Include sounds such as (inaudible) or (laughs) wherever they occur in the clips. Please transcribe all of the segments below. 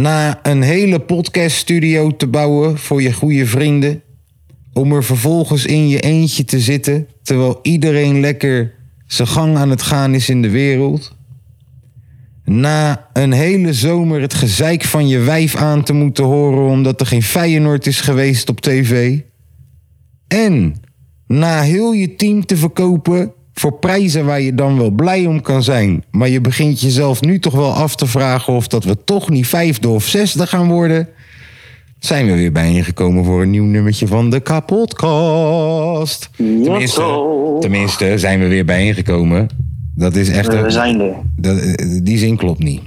Na een hele podcaststudio te bouwen voor je goede vrienden. Om er vervolgens in je eentje te zitten. Terwijl iedereen lekker zijn gang aan het gaan is in de wereld. Na een hele zomer het gezeik van je wijf aan te moeten horen. omdat er geen Feyenoord is geweest op tv. En na heel je team te verkopen voor prijzen waar je dan wel blij om kan zijn. Maar je begint jezelf nu toch wel af te vragen of dat we toch niet vijfde of zesde gaan worden. Zijn we weer bijeengekomen voor een nieuw nummertje van de kapotkast. Tenminste, tenminste zijn we weer bijeengekomen. Dat is echt... We zijn er. dat, eh, die zin klopt niet.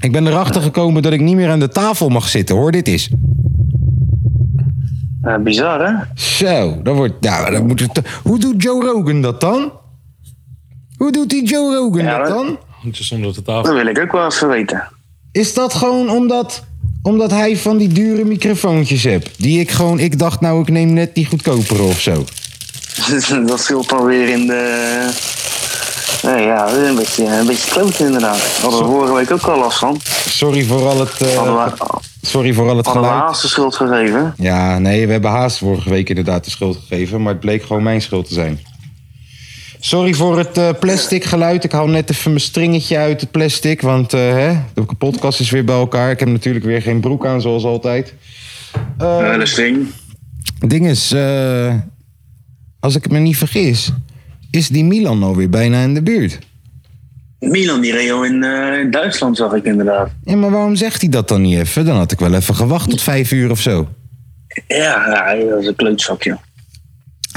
Ik ben erachter gekomen dat ik niet meer aan de tafel mag zitten hoor. Dit is. Eh, bizar, hè? Zo, dat wordt. Ja, dat moet het, hoe doet Joe Rogan dat dan? Hoe doet die Joe Rogan Ja, dat dan? Het is onder de tafel. Dat wil ik ook wel even weten. Is dat gewoon omdat, omdat hij van die dure microfoontjes hebt? Die ik gewoon, ik dacht nou ik neem net die goedkopere of zo. (laughs) dat scheelt dan weer in de... Nee, ja, een beetje, een beetje kloten inderdaad. Hadden we vorige week ook al last van. Sorry voor al het, eh, we, sorry voor al het hadden we geluid. haast de schuld gegeven. Ja, nee, we hebben haast vorige week inderdaad de schuld gegeven, maar het bleek gewoon mijn schuld te zijn. Sorry voor het eh, plastic geluid. Ik haal net even mijn stringetje uit het plastic, want eh, hè, de podcast is weer bij elkaar. Ik heb natuurlijk weer geen broek aan, zoals altijd. Eh, de string. Ding is, als ik me niet vergis, is die Milan alweer bijna in de buurt. Milan die al in, in Duitsland, zag ik inderdaad. Ja, maar waarom zegt hij dat dan niet even? Dan had ik wel even gewacht tot vijf uur of zo. Ja, ja dat is een kleutzakje.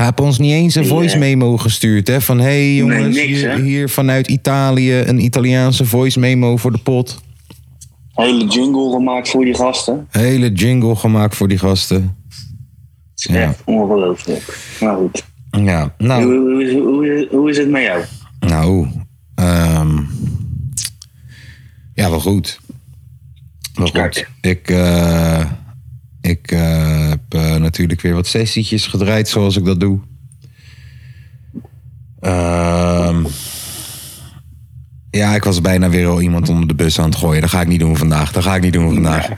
Hij heeft ons niet eens een voice memo gestuurd, hè? Van hé hey, jongens, niks, hier, vanuit Italië een Italiaanse voice memo voor de pot. Hele jungle gemaakt voor die gasten. Hele jingle gemaakt voor die gasten. Ja. echt ongelooflijk. Maar goed. Ja, Hoe, nou, hoe, is- hoe, hoe is het met jou? nou, ehm, ja, wel goed. Wel goed. Ik, eh, ik eh, heb eh, natuurlijk weer wat sessietjes gedraaid zoals ik dat doe. Ehm, ja, ik was bijna weer al iemand onder de bus aan het gooien. Dat ga ik niet doen vandaag. Dat ga ik niet doen vandaag.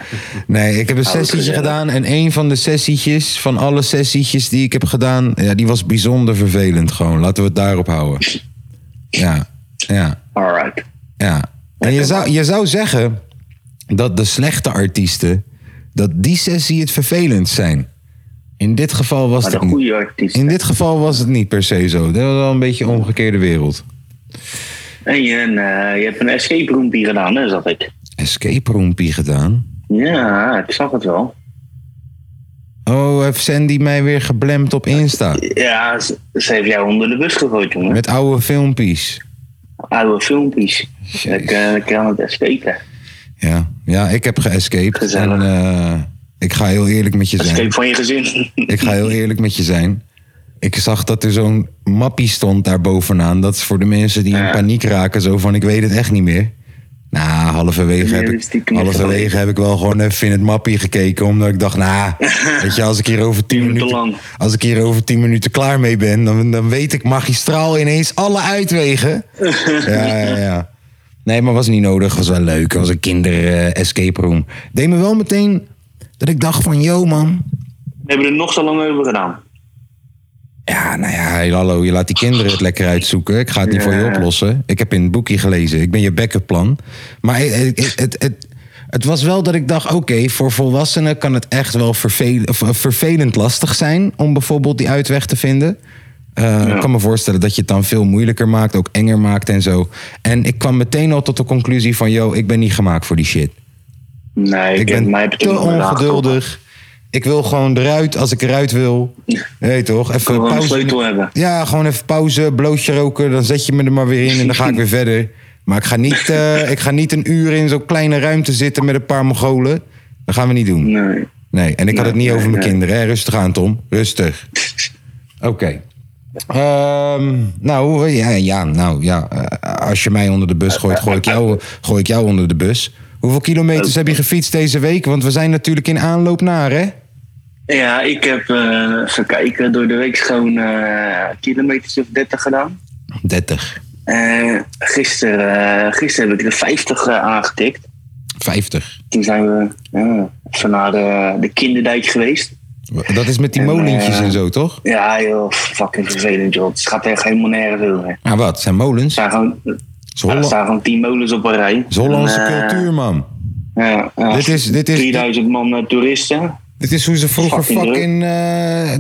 Nee, ik heb een sessietje gedaan. En een van de sessietjes, van alle sessietjes die ik heb gedaan... Ja, die was bijzonder vervelend gewoon. Laten we het daarop houden. Ja, ja, Alright. ja. En je zou, je zou zeggen dat de slechte artiesten... dat die sessie het vervelend zijn. In dit geval was het niet. artiest. In dit geval was het niet per se zo. Dat was wel een beetje een omgekeerde wereld. En je, eh, je hebt een escape roompie gedaan, hè, zag ik. Escape roompie gedaan. Ja, ik zag het wel. Oh, heeft Sandy mij weer geblemd op Insta. Ja, ze, ze heeft jou onder de bus gegooid, jongen. Met oude filmpjes. Oude filmpjes. Lekker, lekker aan het escapen. Ja, ja ik heb geescaped. Gezellig. En eh, ik ga heel eerlijk met je zijn. Escape van je gezin. Ik ga heel eerlijk met je zijn. Ik zag dat er zo'n mappie stond daar bovenaan. Dat is voor de mensen die in paniek raken. Zo van, ik weet het echt niet meer. Nou, halverwege, heb ik, halverwege heb ik wel gewoon even in het mappie gekeken. Omdat ik dacht, nou, (laughs) weet je, als ik hier over tien minuten als ik hier over tien minuten klaar mee ben, dan, dan weet ik magistraal ineens alle uitwegen. (laughs) ja, ja, ja. Nee, maar was niet nodig. Was wel leuk. Was een kinder eh, escape room. Deed me wel meteen dat ik dacht van, yo man, We hebben er nog zo lang over gedaan. Ja, nou ja, hey, hallo, je laat die kinderen het lekker uitzoeken. Ik ga het niet voor je oplossen. Ik heb in het boekje gelezen. Ik ben je backup plan. Maar het, het, het, het, het was wel dat ik dacht, oké, voor volwassenen kan het echt wel vervel- eh, vervelend lastig zijn om bijvoorbeeld die uitweg te vinden. Eh, Ik kan me voorstellen dat je het dan veel moeilijker maakt, ook enger maakt en zo. En ik kwam meteen al tot de conclusie van, yo, ik ben niet gemaakt voor die shit. Nee, Ik ik, ben mij te ongeduldig. Ik wil gewoon eruit als ik eruit wil. Nee, toch? Even Gewoon een pauze. sleutel hebben. Ja, gewoon even pauze, blootje roken. Dan zet je me er maar weer in en dan ga ik weer (laughs) verder. Maar ik ga niet, eh, ik ga niet een uur in zo'n kleine ruimte zitten met een paar Mongolen. Dat gaan we niet doen. Nee. Nee, en ik had het niet Nee, over mijn kinderen. Hè? Rustig aan, Tom. Rustig. (laughs) Oké. Ehm, nou, ja, ja, nou, ja. eh, als je mij onder de bus gooit, gooi ik jou, gooi ik jou onder de bus. Hoeveel kilometers heb je gefietst deze week? Want we zijn natuurlijk in aanloop naar, hè? Ja, ik heb, even kijken, door de week gewoon eh kilometers of 30 gedaan. 30, Eh gisteren, gisteren heb ik de 50 eh, aangetikt. 50. Toen zijn we even naar de, de kinderdijk geweest. Dat is met die En, molentjes eh, en zo, toch? Ja, joh, fucking vervelend, joh. Het gaat echt helemaal nergens over. Er Ah, wat? Zijn molens? staan gewoon, er staan gewoon 10 molens op een rij. Hollandse En, eh, cultuur, man. Ja, ja, Dit is- dit is- 3000 man eh, toeristen. Dit is hoe ze vroeger fucking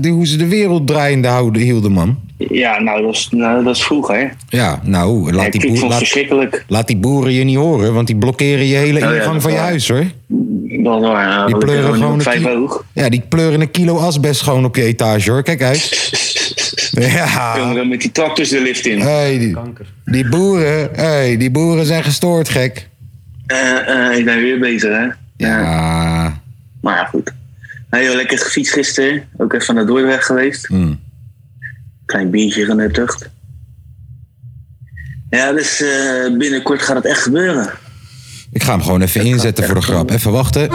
hoe ze de wereld draaiende houden, hielden, man. Ja, nou, dat is, nou, dat is vroeger. hè. Ja, nou, laat die, ik boer, vond het laat, die boeren je niet horen, want die blokkeren je hele ja, ingang van je huis, hoor. Ja. Die pleuren gewoon vijf kilo- hoog. Ja, die pleuren een kilo asbest gewoon op je etage, hoor. Kijk uit. (laughs) Ja. Jongen, met die tractors de lift in. Hey, die, die boeren, hey, die boeren zijn gestoord, gek. Eh, eh, ik ben weer bezig, hè. Ja. Maar ja, goed. Joh, lekker gefietst gisteren. Ook even naar Dordrecht geweest. Hmm. Klein biertje genuttigd. Ja, dus eh, binnenkort gaat het echt gebeuren. Ik ga hem gewoon even inzetten voor de grap. Even wachten.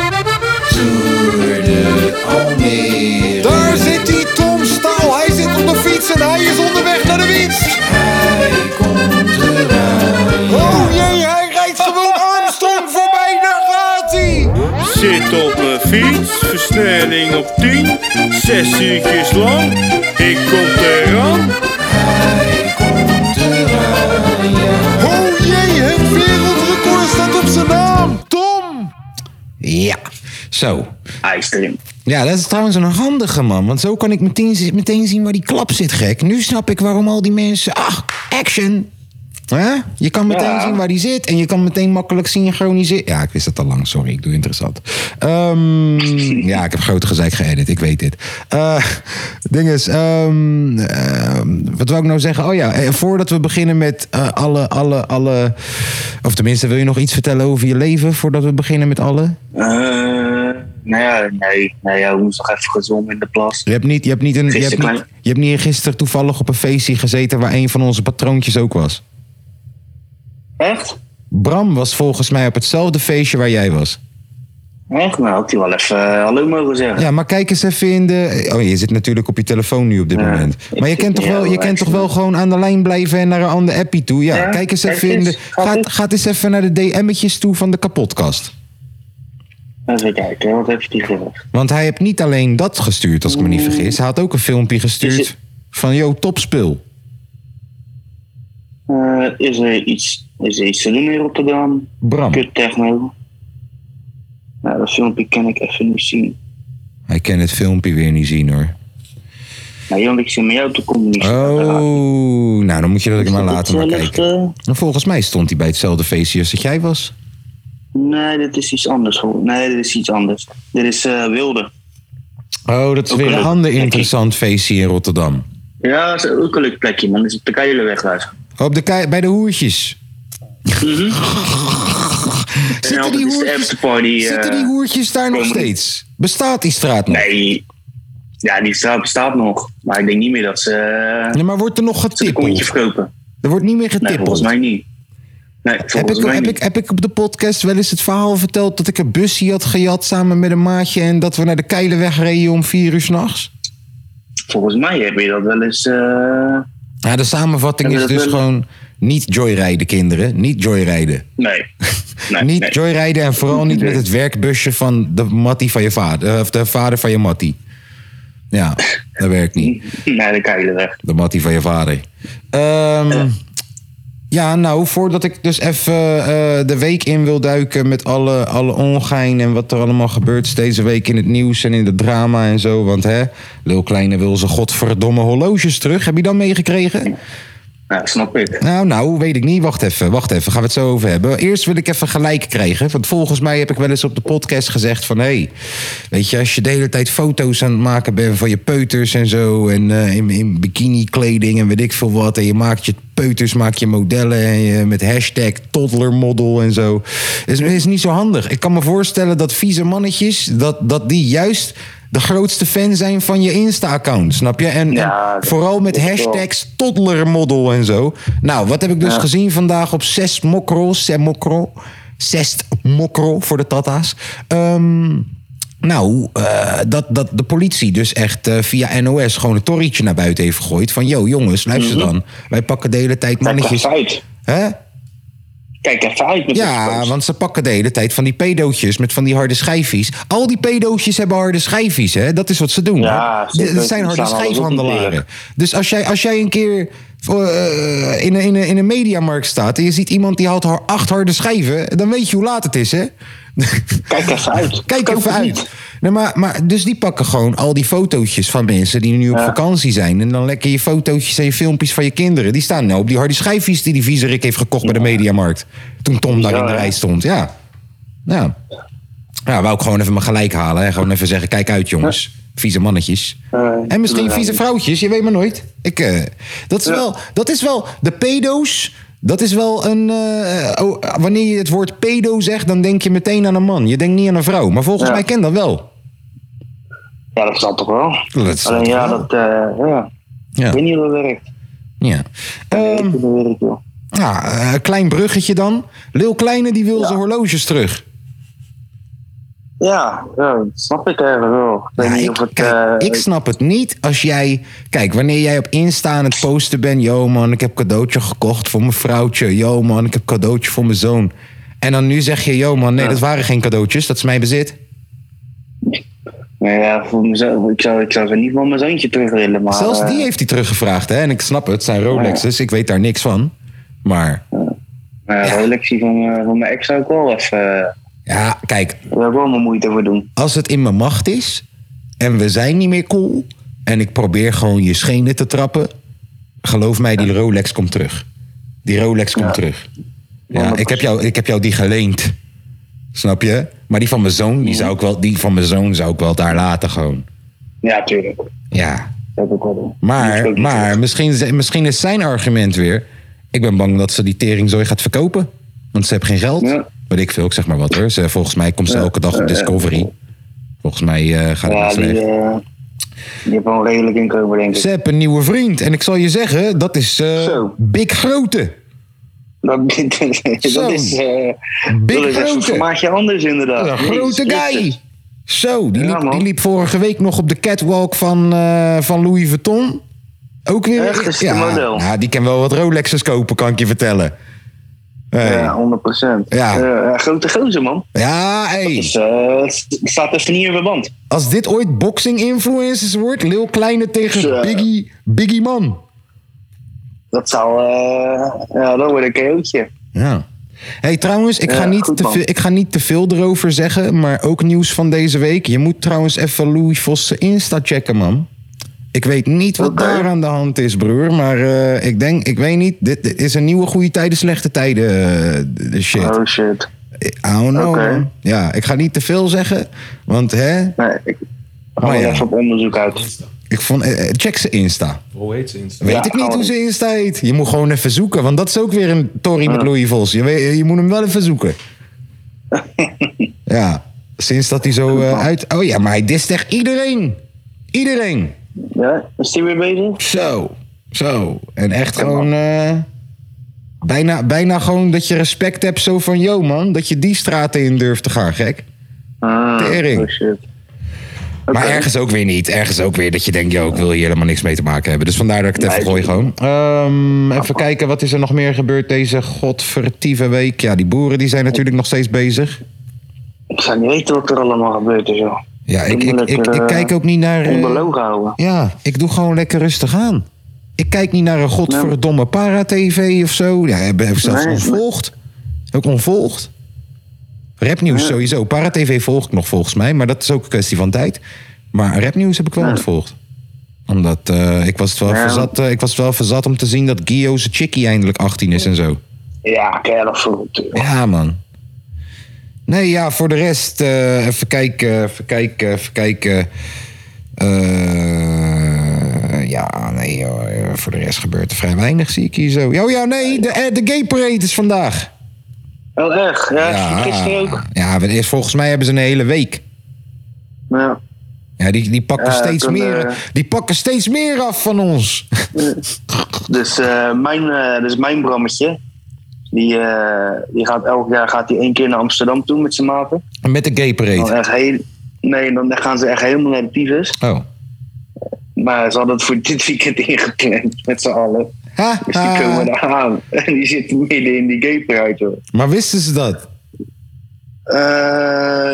Daar zit hij, Tom Staal. Hij zit op de fiets en hij is onderweg naar de winst. Hij komt eraan. Oh jee, hij rijdt gewoon Armstrong voorbij. Daar gaat hij. Zit op mijn fiets, versnelling op 10, zes uurtjes lang. Ik kom eraan. Ja, zo. Hij erin. Ja, dat is trouwens een handige man. Want zo kan ik meteen, meteen zien waar die klap zit, gek. Nu snap ik waarom al die mensen... Ach, action! Hè? Je kan meteen Ja. zien waar die zit. En je kan meteen makkelijk synchroniseren. Ja, ik wist het al lang. Sorry, ik doe interessant. Ehm, (laughs) ja, ik heb grote gezeik geëdit. Ik weet dit. Eh ding is... ehm, ehm, wat wou ik nou zeggen? Oh ja, eh, voordat we beginnen met eh, alle, alle, alle... Of tenminste, wil je nog iets vertellen over je leven... voordat we beginnen met alle? Nou ja, nee. nee ja, we moesten nog even gezond in de plas. Je hebt niet, je hebt niet, een, je hebt niet, je hebt niet gisteren toevallig op een feestje gezeten waar een van onze patroontjes ook was. Echt? Bram was volgens mij op hetzelfde feestje waar jij was. Echt? Nou, had hij wel even eh, hallo mogen zeggen. Ja, maar kijk eens even in de. Oh, je zit natuurlijk op je telefoon nu op dit Ja, moment. Maar je kent toch wel, je kent toch wel gewoon aan de lijn blijven en naar een ander appie toe. Ja, Ja, kijk eens even in de. Gaat Ga, het? ga eens even naar de DM'tjes toe van de kapotkast. Even kijken, wat heeft hij gezegd? Want hij heeft niet alleen dat gestuurd, als ik me niet vergis. Hij had ook een filmpje gestuurd het- van, yo, topspul. Eh, is, er iets, is doen in Rotterdam? Bram. Kut techno. Nou, dat filmpje kan ik even niet zien. Hij kan het filmpje weer niet zien hoor. Nou, Jan, ik zit met jou te communiceren. Oh, nou dan moet je dat ik maar laten maar kijken. En volgens mij stond hij bij hetzelfde feestje als dat jij was. Nee, dit is iets anders. hoor. Nee, dit is iets anders. Dit is eh, Wilde. Oh, dat is Ook weer een ander interessant feestje in Rotterdam. Ja, dat is ook een leuk plekje, man. Dat is op de Keilenweg daar. Op de kei- bij de hoertjes. En Zitten die, hoertjes, zitten eh, die hoertjes daar nog steeds? Bestaat die straat nog? Nee. Ja, die straat bestaat nog. Maar ik denk niet meer dat ze, eh, Nee, maar wordt er nog getippeld? verkopen. Er wordt niet meer Nee, volgens getippeld. mij niet. Nee, heb, volgens ik, mij heb, niet. ik, heb ik op de podcast wel eens het verhaal verteld dat ik een busje had gejat samen met een maatje en dat we naar de Keilenweg reden om vier uur s'nachts? Volgens mij heb je dat wel eens... eh, Ja, de samenvatting is dus gewoon niet joyrijden, kinderen. Niet joyrijden. Nee. nee (laughs) niet nee. joyrijden en vooral niet met het werkbusje van de mattie van je vader. eh, Of de vader van je mattie. Ja, dat werkt niet. Naar de Keilenweg. De mattie van je vader. Ehm, ja, nou, voordat ik dus even eh, de week in wil duiken met alle, alle ongein en wat er allemaal gebeurt deze week in het nieuws en in het drama en zo. Want hè, Lil Kleine wil zijn godverdomme horloges terug. Heb je dat meegekregen? Ja, snap ik. Nou, nou, weet ik niet. Wacht even, wacht even. Gaan we het zo over hebben. Eerst wil ik even gelijk krijgen. Want volgens mij heb ik wel eens op de podcast gezegd van... hé, hey, weet je, als je de hele tijd foto's aan het maken bent van je peuters en zo... en eh, in, in bikini-kleding en weet ik veel wat... en je maakt je peuters, maak je modellen... en je, met hashtag toddlermodel en zo... Is, is niet zo handig. Ik kan me voorstellen dat vieze mannetjes... dat, dat die juist de grootste fan zijn van je Insta-account, snap je? En, Ja, en vooral met hashtags toddlermodel en zo. Nou, wat heb ik dus Ja. gezien vandaag op 6 mokro, semokro, zest mokro voor de tata's. Ehm, nou, eh, dat, dat de politie dus echt eh, via NOS gewoon een torrietje naar buiten heeft gegooid. Van, yo jongens, luister Mhm. dan. Wij pakken de hele tijd mannetjes... Hè? Kijk even uit met Ja, want ze pakken de hele tijd van die pedootjes met van die harde schijfjes. Al die pedootjes hebben harde schijfjes, hè? Dat is wat ze doen. Ja. Dat zijn harde schijfhandelaren. Dus als jij, als jij een keer eh, in, een, in, een, in een mediamarkt staat en je ziet iemand die har- acht harde schijven, dan weet je hoe laat het is, hè? Kijk even uit. (laughs) Kijk Koop even uit. niet. Nee, maar, maar, dus die pakken gewoon al die fotootjes van mensen die nu op Ja. vakantie zijn. En dan lekker je fotootjes en je filmpjes van je kinderen. Die staan nou op die harde schijfjes die die viezerik heeft gekocht bij de Mediamarkt. Toen Tom daar in de rij stond. Ja. Ja. Ja, wou ik gewoon even mijn gelijk halen. Hè. Gewoon even zeggen, kijk uit jongens. Vieze mannetjes. En misschien vieze vrouwtjes, je weet maar nooit. Ik, eh, dat, is wel, dat is wel, de pedo's, dat is wel een... eh, oh, wanneer je het woord pedo zegt, dan denk je meteen aan een man. Je denkt niet aan een vrouw. Maar volgens Ja. mij ken dat wel. Ja, dat zal toch wel. Dat Alleen ja, wel. dat, eh, ja. Ja. Ik weet niet hoe dat werkt. Ja. Weet Ehm, niet hoe dat werkt, joh. nou, eh, een klein bruggetje dan. Lil Kleine die wil zijn horloges terug. Ja, ja, dat snap ik eigenlijk wel. Ik weet Ja, niet ik, of het... kijk, eh, ik snap het niet als jij... Kijk, wanneer jij op Insta aan het posten bent... Yo man, ik heb cadeautje gekocht voor mijn vrouwtje. Yo man, ik heb cadeautje voor mijn zoon. En dan nu zeg je... Yo man, nee, Ja. dat waren geen cadeautjes. Dat is mijn bezit. Nou ja, voor mezelf, ik zou, ik zou ze niet van mijn zoontje terug willen, maar... Zelfs eh, die heeft hij teruggevraagd. Hè? En ik snap het, het zijn Rolexes. Ik weet daar niks van. Maar ja, Rolexie van, eh, van mijn ex zou ik wel even... ja, kijk, daar heb ik wel mijn moeite voor doen. als het in mijn macht is en we zijn niet meer cool en ik probeer gewoon je schenen te trappen, geloof mij, die Rolex komt terug. Die Rolex komt Ja. terug. Ja, ik heb, jou, ik heb jou die geleend. Snap je? Maar die van mijn zoon, die, zou ik wel, die van mijn zoon zou ik wel daar laten gewoon. Ja, tuurlijk. Ja. Dat heb ik wel Maar, maar misschien, misschien is zijn argument weer... ik ben bang dat ze die teringzooi gaat verkopen. Want ze hebben geen geld. Ja. Weet ik veel, ik zeg maar wat hoor. Ze, volgens mij komt ze Ja. elke dag Ja, op ja. Discovery. Volgens mij eh, gaat het Ja, die, slecht. eh die heeft wel een redelijk inkomen, denk ik. Ze hebben een nieuwe vriend. En ik zal je zeggen, dat is eh, Zo. Big Grote. Dat, (laughs) is, eh Big dat is Grote. formaatje anders, inderdaad. Een grote guy. Zo, die, Ja, liep, die liep vorige week nog op de catwalk van, eh, van Louis Vuitton. Ook weer. Echt, een model? Ja, die kan wel wat Rolexes kopen, kan ik je vertellen. Hey. Ja, 100 procent. Ja. grote gozer, man. Ja, hey. Dus, eh, staat even niet in verband. Als dit ooit boxing influencers wordt, Lil Kleine tegen Zo. Biggie, Biggie Man. Dat zou... eh ja, dat wordt een KO'tje. Ja. Hey, trouwens, ik, Ja, ga niet goed, te veel, ik ga niet te veel erover zeggen, maar ook nieuws van deze week. Je moet trouwens even Louis Vos Insta checken, man. Ik weet niet wat daar aan de hand is, broer. Maar eh, ik denk, ik weet niet. Dit, dit is een nieuwe goede tijden, slechte tijden eh, shit. Oh shit. I don't know. Ja, ik ga niet te veel zeggen. Want, hè, Nee, ik ga ja. even op onderzoek uit. ik vond... eh, check ze Insta. Hoe heet ze Insta? Weet Ja, ik niet hoe ze. Insta heet. Je moet gewoon even zoeken. Want dat is ook weer een Tory met Louis Vos. Je, weet, je moet hem wel even zoeken. (laughs) ja, sinds dat hij zo eh, uit... Oh ja, maar hij dist echt iedereen. Iedereen. Ja, is die weer bezig? Zo, zo. En echt gewoon... eh, bijna, bijna gewoon dat je respect hebt zo van... Yo man, dat je die straten in durft te gaan, gek. Ah, Tering. Oh shit. Maar ergens ook weer niet. Ergens ook weer dat je denkt, yo, ik wil hier helemaal niks mee te maken hebben. Dus vandaar dat ik het even Nee, gooi gewoon. Ehm, even kijken, wat is er nog meer gebeurd deze godvertieve week? Ja, die boeren die zijn natuurlijk nog steeds bezig. Ik zou niet weten wat er allemaal gebeurd is, joh. Ja, ik, ik, ik, ik, eh, kijk ook niet naar... eh, Onbelogen houden. ja, ik doe gewoon lekker rustig aan. Ik kijk niet naar een godverdomme para-tv of zo. Ja, heb, heb ik zelfs ontvolgd. Ook ontvolgd. Rapnieuws sowieso. Para-tv volg ik nog volgens mij. Maar dat is ook een kwestie van tijd. Maar rapnieuws heb ik wel ontvolgd. Omdat eh, ik, was het wel verzat, eh, ik was wel verzat om te zien dat Gio zijn chickie eindelijk 18 is en zo. Ja, keihard verrot. Ja, man. Nee, ja, voor de rest, eh, even kijken, even kijken, even kijken. Eh, ja, nee, hoor, eh, voor de rest gebeurt er vrij weinig, zie ik hier zo. Oh ja, nee, de, de gay parade is vandaag. Oh, echt? Ja, gisteren ook. Ja, volgens mij hebben ze een hele week. Ja. Ja, die, die, pakken Ja, steeds meer, die pakken steeds meer af van ons. (laughs) Dus, eh, mijn, eh, dus mijn Brammetje, die, eh, die gaat elk jaar gaat hij één keer naar Amsterdam toe met zijn maten. Met de gay Dan parade. echt heel, nee, dan gaan ze echt helemaal naar de tyfus. Oh. Maar ze hadden het voor dit weekend ingepland met z'n allen. Ha, Dus die komen daar aan. En die zitten midden in die gay pride, hoor. Maar wisten ze dat? Eh,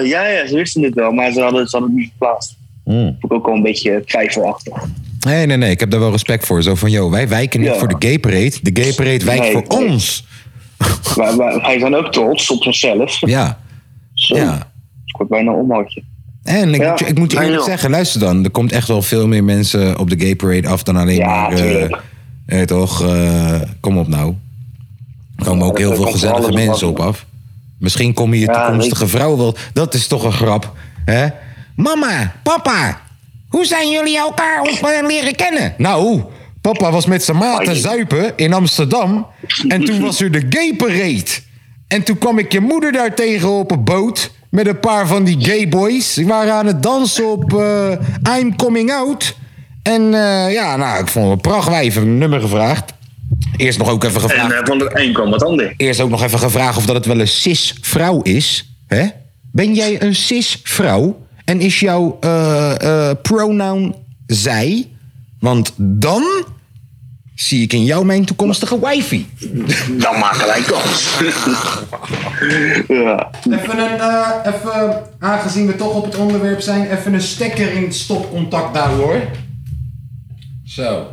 ja, ja, ze wisten het wel, maar ze hadden, ze hadden het niet geplaatst. Hmm. Vond ik ook wel een beetje twijfelachtig. Nee, nee, nee. Ik heb daar wel respect voor. Zo van, joh, wij wijken niet Ja. voor de gay parade. De gay parade wijkt Nee, voor nee. ons. (laughs) Maar, maar wij zijn ook trots op onszelf. Ja, Zo, ja. Ik word bijna omhoudje. En ik, Ja, moet je- ik moet je nee, eerlijk zeggen, luister dan. Er komt echt wel veel meer mensen op de gay parade af dan alleen Ja, maar... eh, eh, toch, eh, kom op nou. Er komen Ja, ook heel veel gezellige mensen op af. Misschien kom je je Ja, toekomstige vrouw wel... Dat is toch een grap, hè? Mama, papa, hoe zijn jullie elkaar eh, leren kennen? Nou, papa was met zijn maten Ai. zuipen in Amsterdam. En toen was er de gay parade. En toen kwam ik je moeder daar tegen op een boot... met een paar van die gay boys. Die waren aan het dansen op eh, I'm Coming Out. En eh, ja, nou, ik vond het prachtwijf. Een nummer gevraagd. Eerst nog ook even En gevraagd. eh, van de een kwam wat ander. Eerst ook nog even gevraagd of dat het wel een cis-vrouw is. Hè? Ben jij een cis-vrouw? En is jouw pronoun zij? Want dan zie ik in jou mijn toekomstige wifey. (laughs) Dan maken wij kans. ja. Even, een, eh, even, aangezien we toch op het onderwerp zijn, even een stekker in het stopcontact daar hoor. Zo.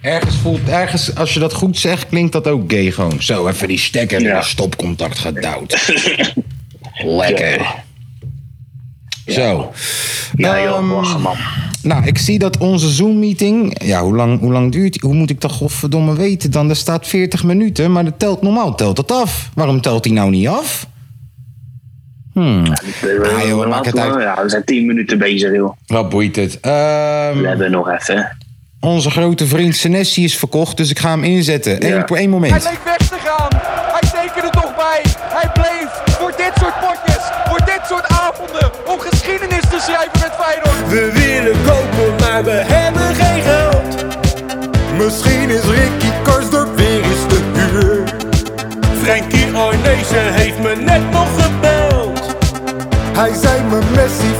Ergens voelt, ergens, als je dat goed zegt, klinkt dat ook gay gewoon. Zo, even die stekker in Ja. het stopcontact gedouwd. (laughs) Lekker. Zo. Ja, joh, Ehm, man. Nou, ik zie dat onze Zoom-meeting... Ja, hoe lang, hoe lang duurt die? Hoe moet ik dat godverdomme weten dan? Er staat 40 minuten, maar dat telt, normaal telt het af. Waarom telt die nou niet af? Hmm. Ah, joh, maakt het uit. Ja, we zijn tien minuten bezig, joh. Wat boeit het? Ehm, We hebben nog even. onze grote vriend Senesi is verkocht, dus ik ga hem inzetten. Eén, Ja. voor één Hij moment. leek weg te gaan. Avonden, om geschiedenis te schrijven met Feyenoord. We willen kopen, maar we hebben geen geld. Misschien is Ricky Karsdorp weer eens te huur. Frankie Arnezen heeft me net nog gebeld. Hij zei me Messi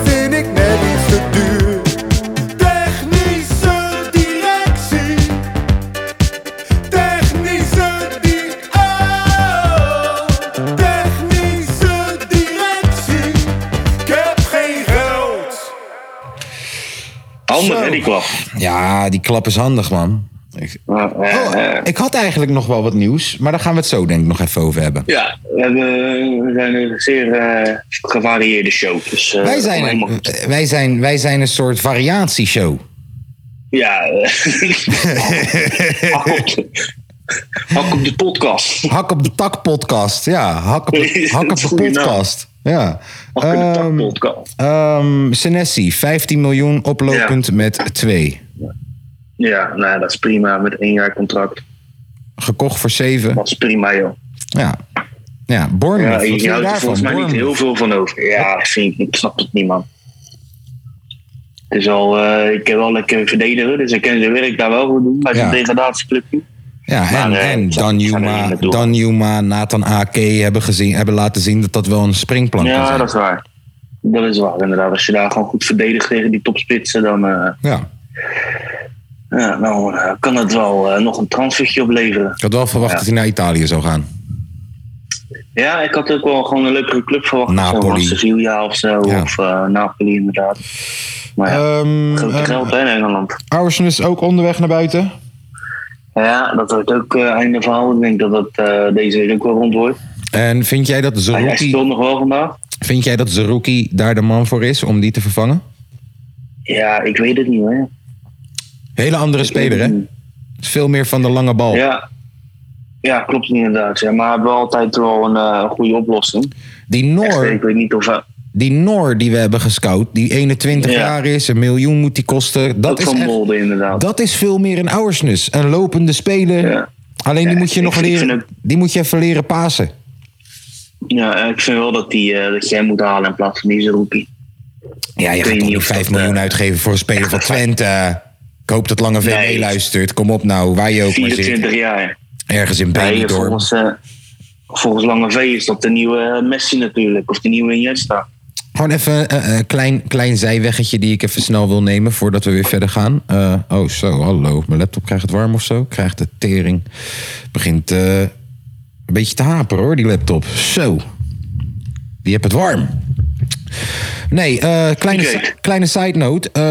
die klap. Ja, die klap is handig, man. Ik, oh, ik had eigenlijk nog wel wat nieuws, maar daar gaan we het zo denk ik nog even over hebben. ja, we, hebben, we zijn een zeer eh, gevarieerde show. Dus, eh, Wij zijn, een, wij, zijn, wij zijn een soort variatieshow. Ja, (laughs) hak, op de, podcast. Hak op de tak podcast. Ja, hak op de, hak op de podcast. Ja. Podcast. ehm, Senesi, 15 miljoen oplopend met 2. Ja, nou, dat is prima met één jaar contract. Gekocht voor 7. Dat is prima, joh. Ja. Ja, Bournemouth. Ja, je houdt er volgens mij niet heel veel van over. Ja, vind ik, ik snap het niet, man. Het is al, eh, ik heb wel lekker verdedigen, dus ik kan zijn werk daar wel goed doen bij zijn Ja. degradatieclubje. Ja, en, Maar, eh, en Dan Juma, naartoe. Dan Juma, Nathan Ake hebben, gezien, hebben laten zien dat dat wel een springplank kan Ja, dat is waar. Dat is waar, inderdaad. Als je daar gewoon goed verdedigt tegen die topspitsen, dan, eh, Ja. ja, eh, kan het wel nog een transfertje opleveren. Ik had wel verwacht Ja. dat hij naar Italië zou gaan. Ja, ik had ook wel gewoon een leukere club verwacht. Napoli. Sevilla of zo, Ja. of Napoli inderdaad. Maar ja, ehm, geld in Engeland. Arsenal is ook onderweg naar buiten. Ja, dat wordt ook eh, einde verhaal. Ik denk dat dat eh, deze week ook wel rond wordt. En vind jij dat Hij, hij Zerouki, speelt nog wel vandaag. vind jij dat Zerouki daar de man voor is om die te vervangen? Ja, ik weet het niet hoor. Hele andere speler, hè? Veel meer van de lange bal. Ja. Ja, klopt inderdaad. Ja. Maar we hebben altijd wel een eh, goede oplossing. Die Echt, Noor, ik weet niet of... die Noor die we hebben gescout, die 21 Ja. jaar is, een miljoen moet die kosten. Dat is, van echt, Molde inderdaad. dat is veel meer een Ouwersnus. Een lopende speler. Ja. Alleen die Ja, moet je nog leren. Die moet je even leren pasen. Ja, ik vind wel dat, die, eh, dat jij moet halen in plaats van die rookie. Ja, je gaat niet niet of 5 dat, miljoen eh, uitgeven voor een speler van (laughs) Twente. Ik hoop dat Lange V Nee. meeluistert. Kom op nou, waar je ook maar 24 zit. jaar. Ergens in Benidorm. volgens, eh, volgens Lange V is dat de nieuwe Messi natuurlijk. Of de nieuwe Iniesta. Gewoon even een een klein, klein zijweggetje die ik even snel wil nemen voordat we weer verder gaan. Eh, oh, zo, hallo. Mijn laptop krijgt het warm of zo? Krijgt de tering. Begint eh, een beetje te haperen hoor, die laptop. Zo. Die heb het warm. Nee, eh, kleine, kleine side note. Eh,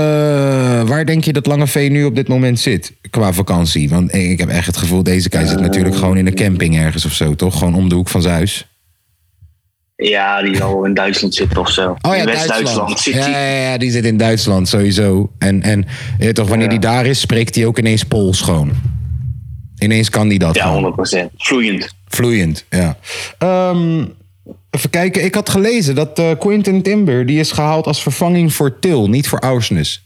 waar denk je dat Lange V nu op dit moment zit qua vakantie? Want ik heb echt het gevoel, deze guy zit natuurlijk gewoon in een camping ergens of zo, toch? Gewoon om de hoek van zijn huis. Ja, die zal in Duitsland zitten of zo. Oh ja. West-Duitsland zit ja, ja, ja, die zit in Duitsland sowieso. En, en weet toch, wanneer die daar is, spreekt hij ook ineens Pools gewoon. Ineens kan die dat Ja, gewoon. 100%. Vloeiend. Vloeiend, ja. Ehm, even kijken, ik had gelezen dat eh, Quinten Timber... die is gehaald als vervanging voor Til, niet voor Aursnes.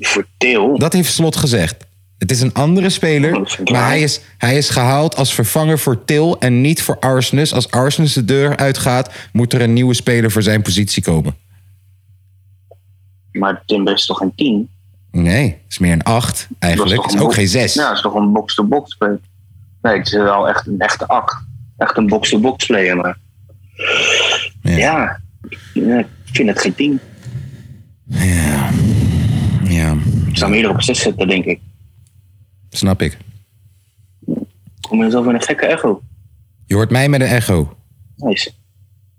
Voor Til. Dat heeft Slot gezegd. Het is een andere speler, maar hij is, hij is gehaald als vervanger voor Til en niet voor Arsnes. Als Arsnes de deur uitgaat, moet er een nieuwe speler voor zijn positie komen. Maar Timber is toch geen 10? Nee, het is meer een 8 eigenlijk. Het een is ook geen 6. Ja, het is toch een box-to-box speler. Nee, het is wel echt een echte 8. Echt een box-to-box player, maar... Ja. Ja. ja, ik vind het geen 10. Ja. ja, Ik zou hem eerder op 6 zetten, denk ik. Snap ik. Kom je zelf in een gekke echo? Je hoort mij met een echo. Nice.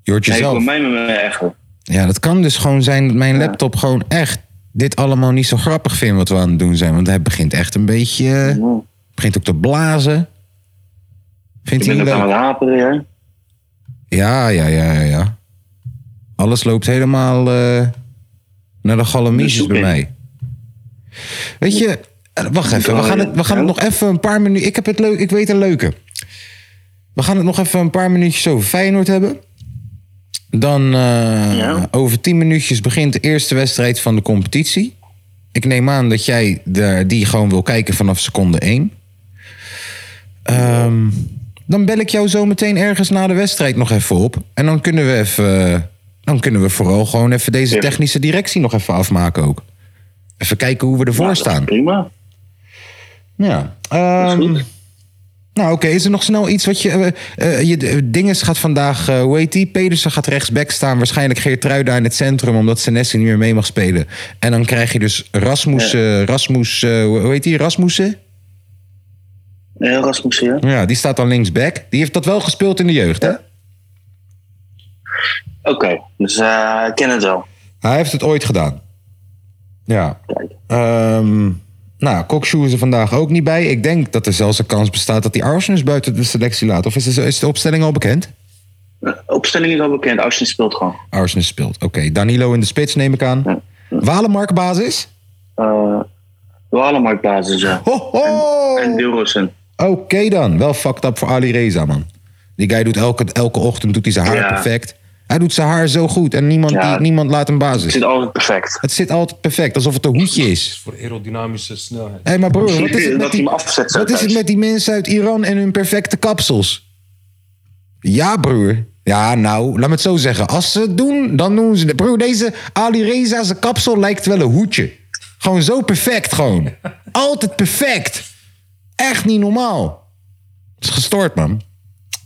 Je hoort Nee, ik jezelf. hoor mij met mijn echo. Ja, dat kan dus gewoon zijn dat mijn laptop gewoon echt dit allemaal niet zo grappig vindt wat we aan het doen zijn. Want hij begint echt een beetje... Ja. begint ook te blazen. Vindt Ik hij ook aan leuk? het haperen, ja. Ja, ja, ja, ja, ja. Alles loopt helemaal eh, naar de galamietjes zoek bij mij. Weet je, wacht even. We gaan het, we gaan het nog even een paar minuten... Ik heb het leuk, ik weet een leuke. We gaan het nog even een paar minuutjes over Feyenoord hebben. Dan eh, Ja. over tien minuutjes begint de eerste wedstrijd van de competitie. Ik neem aan dat jij de, die gewoon wil kijken vanaf seconde één. Ehm, dan bel ik jou zo meteen ergens na de wedstrijd nog even op. En dan kunnen we even. Dan kunnen we vooral gewoon even deze technische directie nog even afmaken ook. Even kijken hoe we ervoor Nou, staan. Prima. Ja. Goed. nou, oké. Is er nog snel iets wat je... eh, je eh, Dinges gaat vandaag... hoe heet die? Pedersen gaat rechtsback staan. Waarschijnlijk Geertruida in het centrum... omdat Senesi niet meer mee mag spelen. En dan krijg je dus Rasmus... Rasmus hoe heet die? Rasmussen? Ja, Rasmussen, ja. Ja, die staat dan linksback. Die heeft dat wel gespeeld in de jeugd, hè? Oké, dus ik ken het wel. Hij heeft het ooit gedaan. Ja. Kijk. Ehm nou, Kokshoe is er vandaag ook niet bij. Ik denk dat er zelfs een kans bestaat dat hij Arsenal buiten de selectie laat. Of is de, is de opstelling al bekend? De opstelling is al bekend. Austin speelt gewoon. Arsenal speelt. Oké, Danilo in de spits neem ik aan. Ja. Walemark basis? Uh, Walemark basis, ja. Ho, ho! En Dilrosen. Oké dan. Wel fucked up voor Ali Reza, man. Die guy doet elke, elke ochtend doet hij zijn haar Ja. perfect. Hij doet zijn haar zo goed en niemand, Ja. die, niemand laat hem Het basis. zit altijd perfect. Het zit altijd perfect, alsof het een hoedje is. Voor aerodynamische snelheid. Hé, maar broer, (laughs) wat is het met die, wat is het met die mensen uit Iran en hun perfecte kapsels? Ja, broer. Ja, nou, laat me het zo zeggen. Als ze het doen, dan doen ze het. Broer, deze Ali Reza, zijn kapsel lijkt wel een hoedje. Gewoon zo perfect, gewoon. Altijd perfect. Echt niet normaal. Het is gestoord, man.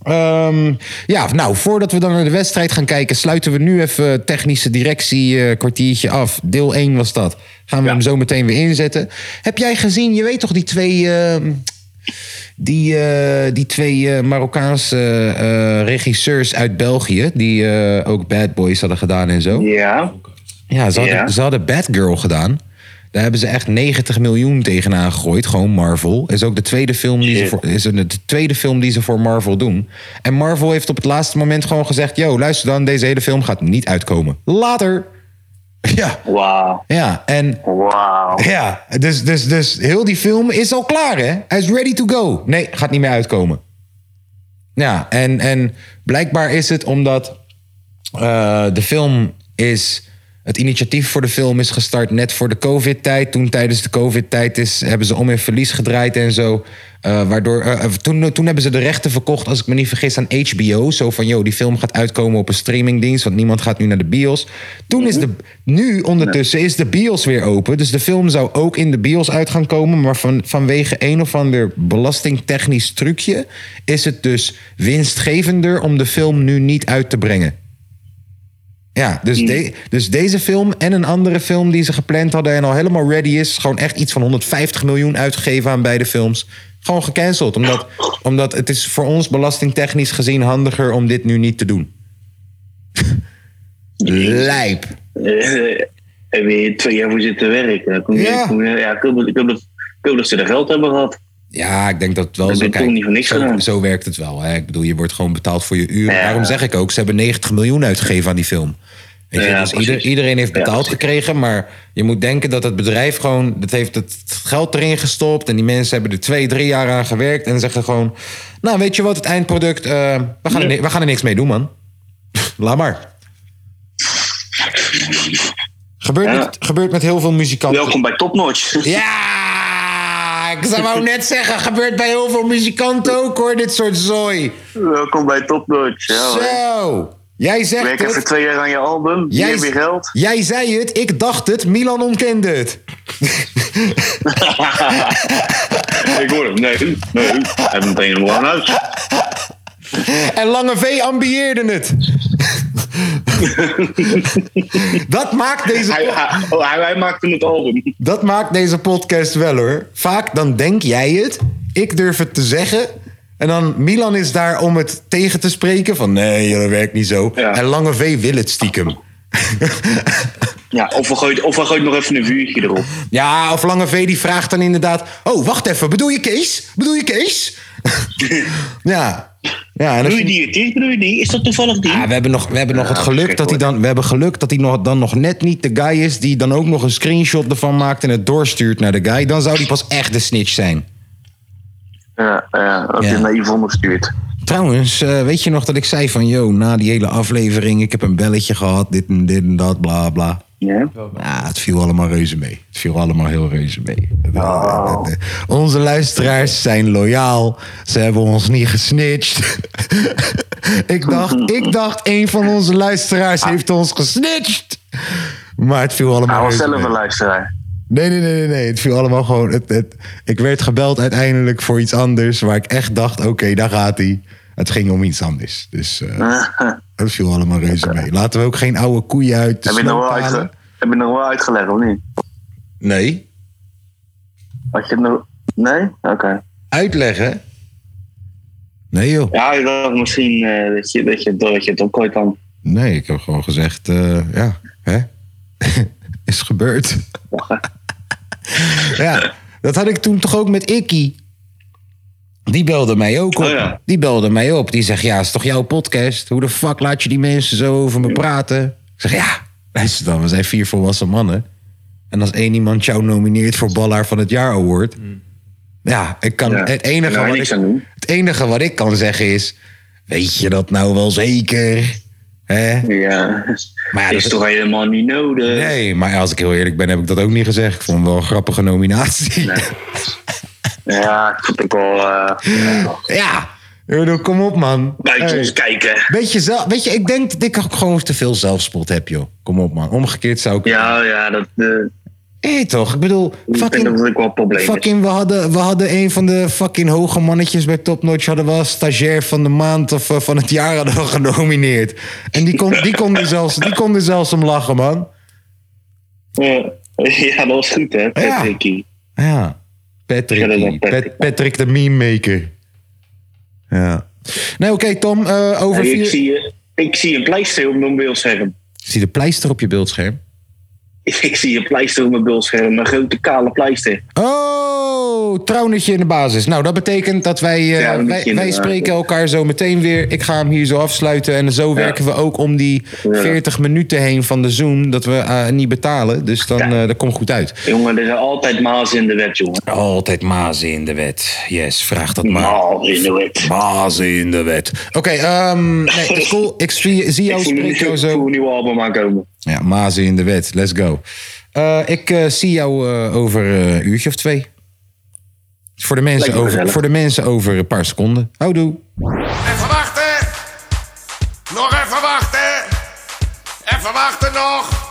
Ehm, ja, nou, voordat we dan naar de wedstrijd gaan kijken, sluiten we nu even technische directie eh, kwartiertje af. Deel 1 was dat. Gaan we hem zo meteen weer inzetten. Heb jij gezien, je weet toch die twee, ehm, die, eh, die twee eh, Marokkaanse regisseurs uit België, die ook Bad Boys hadden gedaan en zo? Ja, Ja, ze hadden, Ja. ze hadden Batgirl gedaan. Daar hebben ze echt 90 miljoen tegenaan gegooid. Gewoon Marvel. Is ook de tweede film die, ze voor, is de tweede film die ze voor Marvel doen. En Marvel heeft op het laatste moment gewoon gezegd... yo, luister dan, deze hele film gaat niet uitkomen. Later. (laughs) Ja, Wauw. ja. En Wauw. ja, dus, dus, dus heel die film is al klaar, hè? Hij is ready to go. Nee, gaat niet meer uitkomen. Ja, en, en blijkbaar is het omdat eh, de film is. Het initiatief voor de film is gestart net voor de COVID-tijd. Toen tijdens de COVID-tijd is, hebben ze om in verlies gedraaid en zo. Eh, waardoor, eh, toen, toen hebben ze de rechten verkocht, als ik me niet vergis, aan HBO. Zo van, joh, die film gaat uitkomen op een streamingdienst... want niemand gaat nu naar de bios. Toen is de... Nu ondertussen is de bios weer open. Dus de film zou ook in de bios uit gaan komen... maar van, vanwege een of ander belastingtechnisch trucje... is het dus winstgevender om de film nu niet uit te brengen. Ja, dus, de- dus deze film en een andere film die ze gepland hadden en al helemaal ready is, gewoon echt iets van 150 miljoen uitgegeven aan beide films. Gewoon gecanceld. Omdat, omdat het is voor ons belastingtechnisch gezien handiger om dit nu niet te doen. (laughs) Lijp. Eh, En weer twee jaar voor zitten werken. Dan kom je, Ja. kom je- ja, ik hoop dat ze er geld hebben gehad. Ja, ik denk dat het wel Dat zo toch niet niks zo, werkt het wel. Hè? Ik bedoel, je wordt gewoon betaald voor je uren. Ja. Daarom zeg ik ook, ze hebben 90 miljoen uitgegeven aan die film. Weet je, Ja, dus ieder- iedereen heeft betaald gekregen, maar je moet denken dat het bedrijf gewoon, dat heeft het geld erin gestopt en die mensen hebben er twee, drie jaar aan gewerkt en zeggen gewoon, nou weet je wat, het eindproduct, eh, we, gaan er, we gaan er niks mee doen man. Laat maar. Gebeurt, met, gebeurt met heel veel muzikanten. Welkom bij Topnotch. Ja, ik zou wou net zeggen, gebeurt bij heel veel muzikanten ook hoor, dit soort zooi. Welkom bij Topnotch. Ja, hoor. Zo, jij zegt Werk even het. twee jaar aan je album. Jij, Jij heb je geld. jij zei het, ik dacht het, Milan ontkende het. (laughs) Ik hoor hem. Nee, nee. Hij heeft meteen een lang uit. En Lange V ambieerde het. (laughs) dat, maakt deze, hij, oh, hij, hij maakte het album. dat maakt deze podcast wel hoor. Vaak dan denk jij het, ik durf het te zeggen. En dan Milan is daar om het tegen te spreken. Van nee, dat werkt niet zo. Ja. En Lange V wil het stiekem. (laughs) Ja, of we gooien, of we gooien nog even een vuurtje erop. Ja, of Lange V die vraagt dan inderdaad... Oh, wacht even, bedoel je Kees? Bedoel je Kees? Ja. Ja, en vind- die het is? Die? Is dat toevallig die? Ja, we hebben nog, we hebben nog Ja, het geluk dat hij dan, we hebben geluk dat hij nog, dan nog net niet de guy is die dan ook nog een screenshot ervan maakt en het doorstuurt naar de guy. Dan zou hij pas echt de snitch zijn. Ja, ja dat Ja. je naar Yvonne stuurt. Trouwens, eh, weet je nog dat ik zei van, yo, na die hele aflevering, ik heb een belletje gehad, dit en dit en dat, bla bla. Ja. Ja, het viel allemaal reuze mee. Het viel allemaal heel reuze mee. Onze luisteraars zijn loyaal. Ze hebben ons niet gesnitcht. (laughs) ik, dacht, ik dacht, een van onze luisteraars heeft ons gesnitcht. Maar het viel allemaal Hij was zelf mee. een luisteraar. Nee, nee, nee, nee, nee. Het viel allemaal gewoon... Het, het, ik werd gebeld uiteindelijk voor iets anders... waar ik echt dacht, oké, daar gaat hij. Het ging om iets anders. Dus eh, (laughs) het viel allemaal reuze mee. Laten we ook geen oude koeien uit de heb, je nog wel uitge- heb je nog wel uitgelegd, of niet? Nee. Had je het nog... Nee? Oké. Uitleggen? Nee joh. Ja, ik dacht misschien eh, dat, je, dat, je, dat je het ook ooit kan. Nee, ik heb gewoon gezegd, eh, ja, hè? (laughs) Is gebeurd. (laughs) ja, dat had ik toen toch ook met Ikkie. Die belde mij ook op. Oh ja. Die belde mij op. Die zegt, ja, is toch jouw podcast? Hoe de fuck laat je die mensen zo over me praten? Ik zeg, ja, (laughs) luister dan, we zijn vier volwassen mannen. En als één iemand jou nomineert voor Ballaar van het Jaar Award... Ja, ik kan, Ja, het, enige wat ik, het enige wat ik kan zeggen is... Weet je dat nou wel zeker? Hè? Ja. Maar ja, is dat- toch helemaal niet nodig? Nee, maar als ik heel eerlijk ben, heb ik dat ook niet gezegd. Ik vond het wel een grappige nominatie. (laughs) Ja, ik vond het ook wel... eh ja, ik bedoel, kom op man. buiten Hey. ons kijken. Weet je, zelf, weet je, ik denk dat ik ook gewoon te veel zelfspot heb, joh. Kom op man. Omgekeerd zou ik... Ja, ja, dat... eh Hé, toch? Ik bedoel, ik denk dat fucking... het ook wel een. Fucking, we hadden, we hadden een van de fucking hoge mannetjes bij Top Notch... hadden we als stagiair van de maand of eh, van het jaar hadden we (laughs) genomineerd. En die kon, die kon, er, zelfs, die kon er zelfs om lachen, man. Ja. (laughs) ja, dat was goed, hè, Patricky. Ja, Patrick. Pat- Patrick. De meme maker. Ja. Nee, oké, Tom. eh, over Hey, vier... ik, zie, ik zie een pleister op mijn beeldscherm. Zie de pleister op je beeldscherm? (laughs) Ik zie een pleister op mijn beeldscherm. Een grote kale pleister. Oh, Oh, trouwnertje in de basis. Nou, dat betekent dat wij, eh, Ja, wij, wij spreken elkaar zo meteen weer. Ik ga hem hier zo afsluiten. En zo werken we ook om die 40 minuten heen van de Zoom. Dat we eh, niet betalen. Dus dan eh, dat komt goed uit. Jongen, er zijn altijd mazen in de wet, jongen. Altijd mazen in de wet. Yes, vraag dat maar. Mazen in de wet. Mazen in de wet. Oké, ehm, nee, dat is cool. Ik zie, zie (laughs) jou, Ik zo. nieuwe album aankomen. Ja, mazen in de wet. Let's go. Ik zie jou over een uurtje of twee. Voor de, mensen over, voor de mensen over een paar seconden. Houdoe. Even wachten. Nog even wachten. Even wachten nog.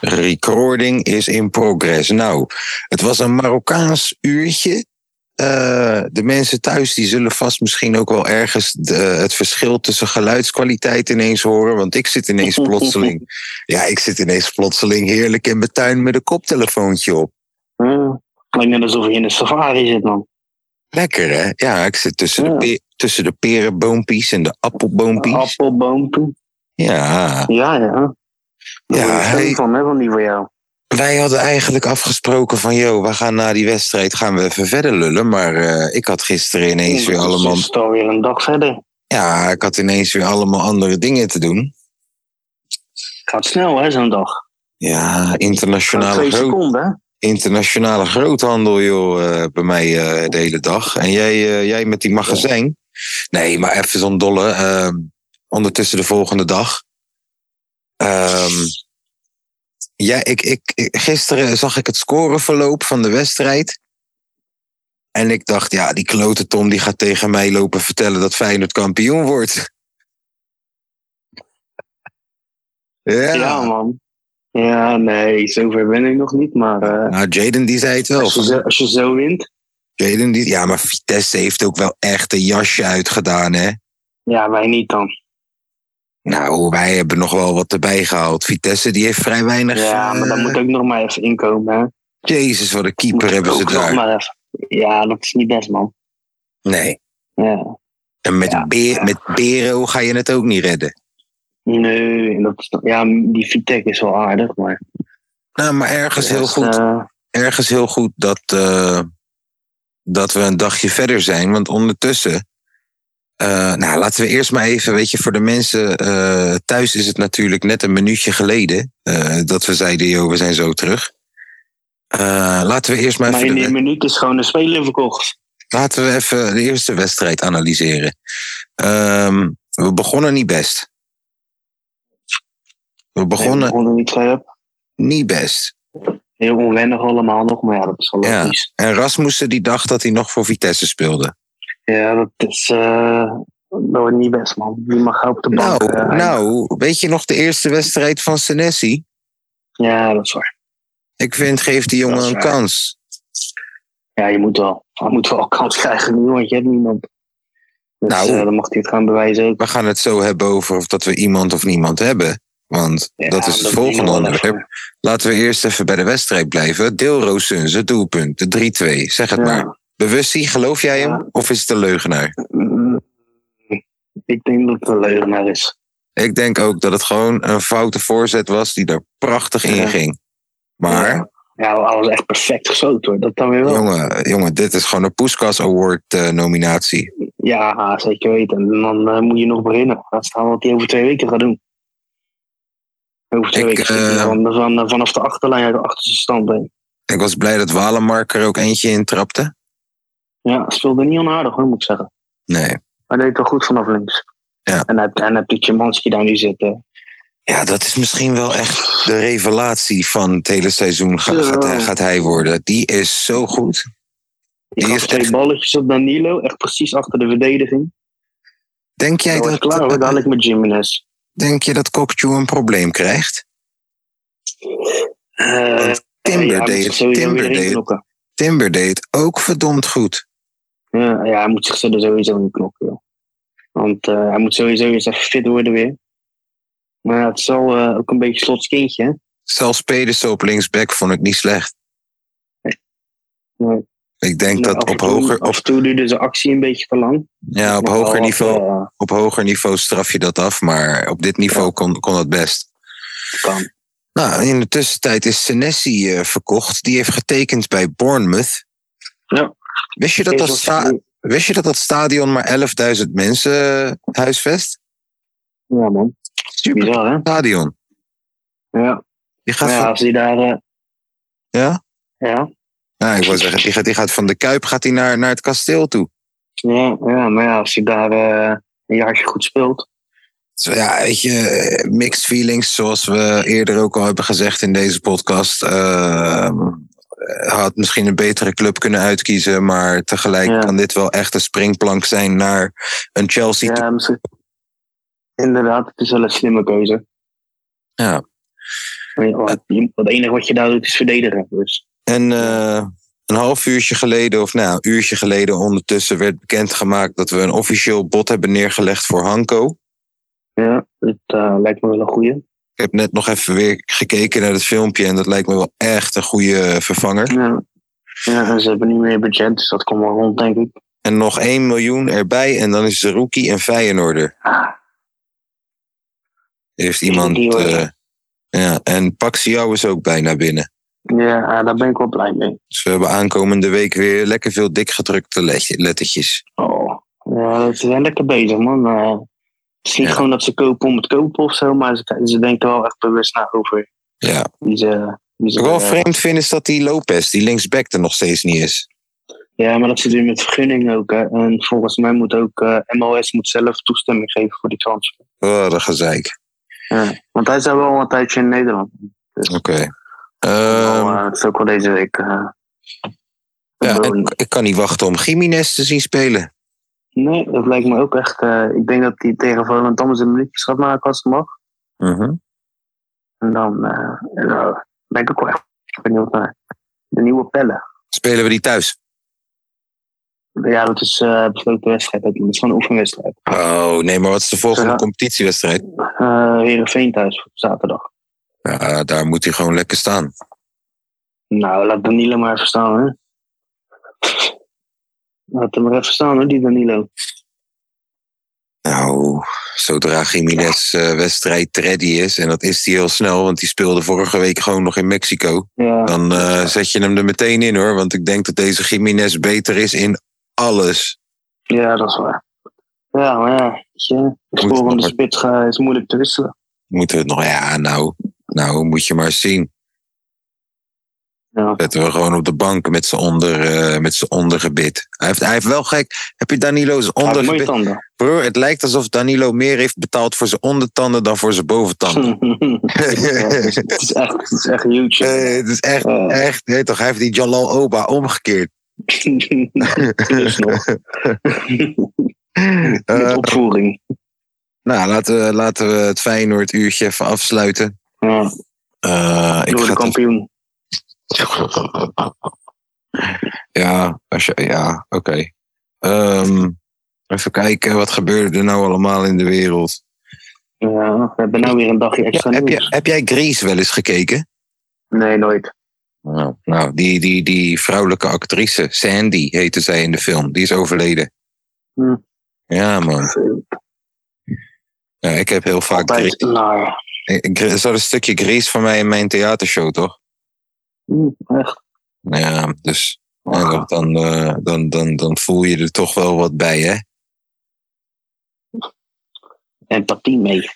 Recording is in progress. Nou, het was een Marokkaans uurtje. Eh, de mensen thuis die zullen vast misschien ook wel ergens de, het verschil tussen geluidskwaliteit ineens horen. Want ik zit ineens (laughs) plotseling. Ja, ik zit ineens plotseling heerlijk in mijn tuin met een koptelefoontje op. Ja. Lijkt net alsof je in een safari zit, man. Lekker hè? Ja, ik zit tussen, Ja. de, tussen de perenboompies en de appelboompies. Appelboompie. Ja, Ja, ja. Ja, stom van, hè, van die voor jou. wij hadden eigenlijk afgesproken van... joh, we gaan na die wedstrijd gaan we even verder lullen. Maar eh, ik had gisteren ineens weer Dus allemaal... is het alweer een dag verder. Ja, ik had ineens weer allemaal andere dingen te doen. Gaat snel, hè, zo'n dag. Ja, internationale, twee seconden, hè? Internationale groothandel, joh, eh, bij mij eh, de hele dag. En jij, eh, jij met die magazijn. Nee, maar even zo'n dolle. eh, ondertussen de volgende dag. Ehm, ja, ik, ik, ik- gisteren zag ik het scoreverloop van de wedstrijd. En ik dacht, ja, die klote Tom die gaat tegen mij lopen vertellen dat Feyenoord kampioen wordt. (laughs) Ja, Ja, man. Ja, nee, zover ben ik nog niet. Maar eh, nou, Jaden die zei het wel. als, je zo, als je zo wint, Jaden die, ja, maar Vitesse heeft ook wel echt een jasje uitgedaan, hè? ja, wij niet dan. Nou, wij hebben nog wel wat erbij gehaald. Vitesse die heeft vrij weinig. Ja, maar dan eh, moet ook nog maar even inkomen, hè. Jezus, wat een Moet keeper hebben ze daar. maar even. Ja, dat is niet best, man. Nee. Ja. En met, Ja. Be- met Bero ga je het ook niet redden. Nee, dat ja, die Vitek is wel aardig, maar... Nou, maar ergens heel Dus, goed, eh, ergens heel goed dat, eh, dat we een dagje verder zijn. Want ondertussen. eh, nou, laten we eerst maar even, weet je, voor de mensen thuis is het natuurlijk net een minuutje geleden dat we zeiden, joh, we zijn zo terug. Laten we eerst maar maar even, in de, die minuut is gewoon een speler verkocht. laten we even de eerste wedstrijd analyseren. Ehm, we begonnen niet best. We begonnen Nee, niet scherp. niet best. Heel onwennig allemaal nog, maar ja, dat is wel Ja. logisch. En Rasmussen die dacht dat hij nog voor Vitesse speelde. Ja, dat is... eh dat wordt niet best, man. Die mag op de bank. Nou, eh, nou, weet je nog de eerste wedstrijd van Senesi? Ja, dat is waar. Ik vind, geef die jongen een kans. Ja, je moet wel. Je moet wel kans krijgen nu, want je hebt niemand. Dus Nou. eh, dan mag hij het gaan bewijzen ook. We gaan het zo hebben over of dat we iemand of niemand hebben. Want Ja, dat is het dat volgende onderwerp. Laten we eerst even bij de wedstrijd blijven. Deelroos Sunse, doelpunt, de 3-2. Zeg het Ja. maar. Bewustie, geloof jij hem? Ja. Of is het een leugenaar? Ik denk dat het een leugenaar is. Ik denk ook dat het gewoon een foute voorzet was die er prachtig in ging. Maar, Ja, hij was echt perfect geschoten hoor. Dat dan weer wel. jongen, jongen, dit is gewoon een Poeskas Award eh, nominatie. Ja, zeker weten. En dan eh, moet je nog beginnen. Laat staan wat hij over twee weken gaat doen. Over twee Ik, hij eh, van, van, vanaf de achterlijn uit de achterste stand heen. Ik was blij dat Walemark er ook eentje in trapte. Ja, speelde niet onaardig hoor, moet ik zeggen. Nee. Maar deed wel goed vanaf links. Ja. En heb, en heb je Tjemanski daar nu zitten. Ja, dat is misschien wel echt de revelatie van het hele seizoen. Ga- Ja. gaat, hij, gaat hij worden. Die is zo goed. Die is twee echt- balletjes op Danilo, echt precies achter de verdediging. Denk jij Dat dat, klaar hoor, dadelijk met Jimenez. Denk je dat Kokju een probleem krijgt? Eh, Timber ja, deed- Timber weer deed- inknokken. Timber deed ook verdomd goed. Ja, ja, hij moet zich er sowieso in knokken. joh. Want eh, hij moet sowieso eens even fit worden weer. Maar het is al eh, ook een beetje slots kindje. hè? Zelfs Pedersen op linksback vond ik niet slecht. Nee. Ik denk dat op toe- hoger, op, en toe duurde zijn actie een beetje te lang. ja, op, hoger niveau, eh, op hoger niveau straf je dat af. Maar op dit niveau kon, kon dat best. kan. Nou, in de tussentijd is Senesi eh, verkocht. Die heeft getekend bij Bournemouth. Ja. Wist je dat dat, sta- wist je dat, dat stadion maar 11.000 mensen eh, huisvest? Ja, man. Super Bizar, hè? stadion. Ja. Die gaat ja, van, als hij daar... ja? ja. Nou, ik wil zeggen, die gaat, die gaat van de Kuip gaat hij naar, naar het kasteel toe. Ja, ja, maar ja, als hij daar eh, een jaartje goed speelt. Ja, weet je, eh, mixed feelings, zoals we eerder ook al hebben gezegd in deze podcast. Ehm, eh, had misschien een betere club kunnen uitkiezen, maar tegelijk Ja. kan dit wel echt een springplank zijn naar een Chelsea. Ja, misschien. Inderdaad, het is wel een slimme keuze. Ja. Je- Het enige wat je daar doet is verdedigen. Dus En eh, een half uurtje geleden, of nou, een uurtje geleden ondertussen werd bekendgemaakt dat we een officieel bod hebben neergelegd voor Hanko. ja, het eh, lijkt me wel een goeie. Ik heb net nog even weer gekeken naar het filmpje en dat lijkt me wel echt een goede vervanger. Ja. ja, en ze hebben niet meer budget, dus dat komt wel rond, denk ik. En nog 1 miljoen erbij en dan is de rookie en Feyenoorder. Ah, Heeft iemand... Eh, ja, en Paxiao is ook bijna binnen. Ja, daar ben ik wel blij mee. Dus we hebben aankomende week weer lekker veel dikgedrukte lettertjes. Oh, ja, ze zijn lekker bezig, man. Het is niet Ja. gewoon dat ze kopen om het kopen of zo, maar ze, ze denken wel echt bewust na over Ja. wie ze. Ze Wat ik wel vreemd vind is dat die Lopez, die linksback, er nog steeds niet is. Ja, maar dat zit weer met vergunning ook. Hè. En volgens mij moet ook eh, MLS moet zelf toestemming geven voor die transfer. Wat een gezeik. Ja. Want hij is al wel een tijdje in Nederland. Oké. Eh, het is ook wel deze week. eh, ja, ik kan niet wachten om Jiménez te zien spelen. Nee, dat lijkt me ook echt. eh, ik denk dat hij tegen Volendam zijn minuutjes gaat maken als het mag. Mhm. En dan eh, ben ik ook wel echt benieuwd naar de nieuwe pellen. Spelen we die thuis? Ja, dat is eh besloten wedstrijd. Dat is gewoon een oefenwedstrijd. Oh, nee, maar wat is de volgende competitiewedstrijd? Eh Heerenveen thuis op zaterdag. Ja, daar moet hij gewoon lekker staan. Nou, laat Danilo maar even staan, hè. Laat hem maar even staan, hè, die Danilo. Nou, zodra Jiménez eh, wedstrijd ready is, en dat is hij heel snel, want die speelde vorige week gewoon nog in Mexico, Ja, dan eh, zet je hem er meteen in hoor. Want ik denk dat deze Jiménez beter is in alles. ja, dat is waar. Ja, maar ja, de spits is moeilijk te wisselen. Moeten we het nog, ja, nou, nou moet je maar zien. Ja, Zetten we gewoon op de bank met zijn onder, eh, met zijn ondergebit. Hij heeft, hij heeft wel gek. Heb je Danilo's ondergebit? tanden. Broer, het lijkt alsof Danilo meer heeft betaald voor zijn ondertanden dan voor zijn boventanden. (laughs) Ja, het, is, het is echt, het is echt huge. Eh, het is echt, echt, nee, toch? Hij heeft die Jalal Oba omgekeerd. (laughs) Plus nog. (laughs) Met opvoering. nou, laten we, laten we het Feyenoord uurtje even afsluiten. Ja, Eh, ik door de kampioen. (laughs) Ja, als je, ja oké. Ehm, even kijken, wat gebeurde er nou allemaal in de wereld? Ja, we hebben nou weer een dagje Ja, extra heb, je, heb jij Grease wel eens gekeken? Nee, nooit. Nou, nou die, die, die vrouwelijke actrice, Sandy heette zij in de film, die is overleden. Hm. Ja, man. Ja, ik heb heel vaak Grease. Naar. Er zat een stukje Grease van mij in mijn theatershow, toch? Hm, echt. Ja, dus dat- dan, eh, dan, dan, dan voel je er toch wel wat bij, hè? Empathie mee.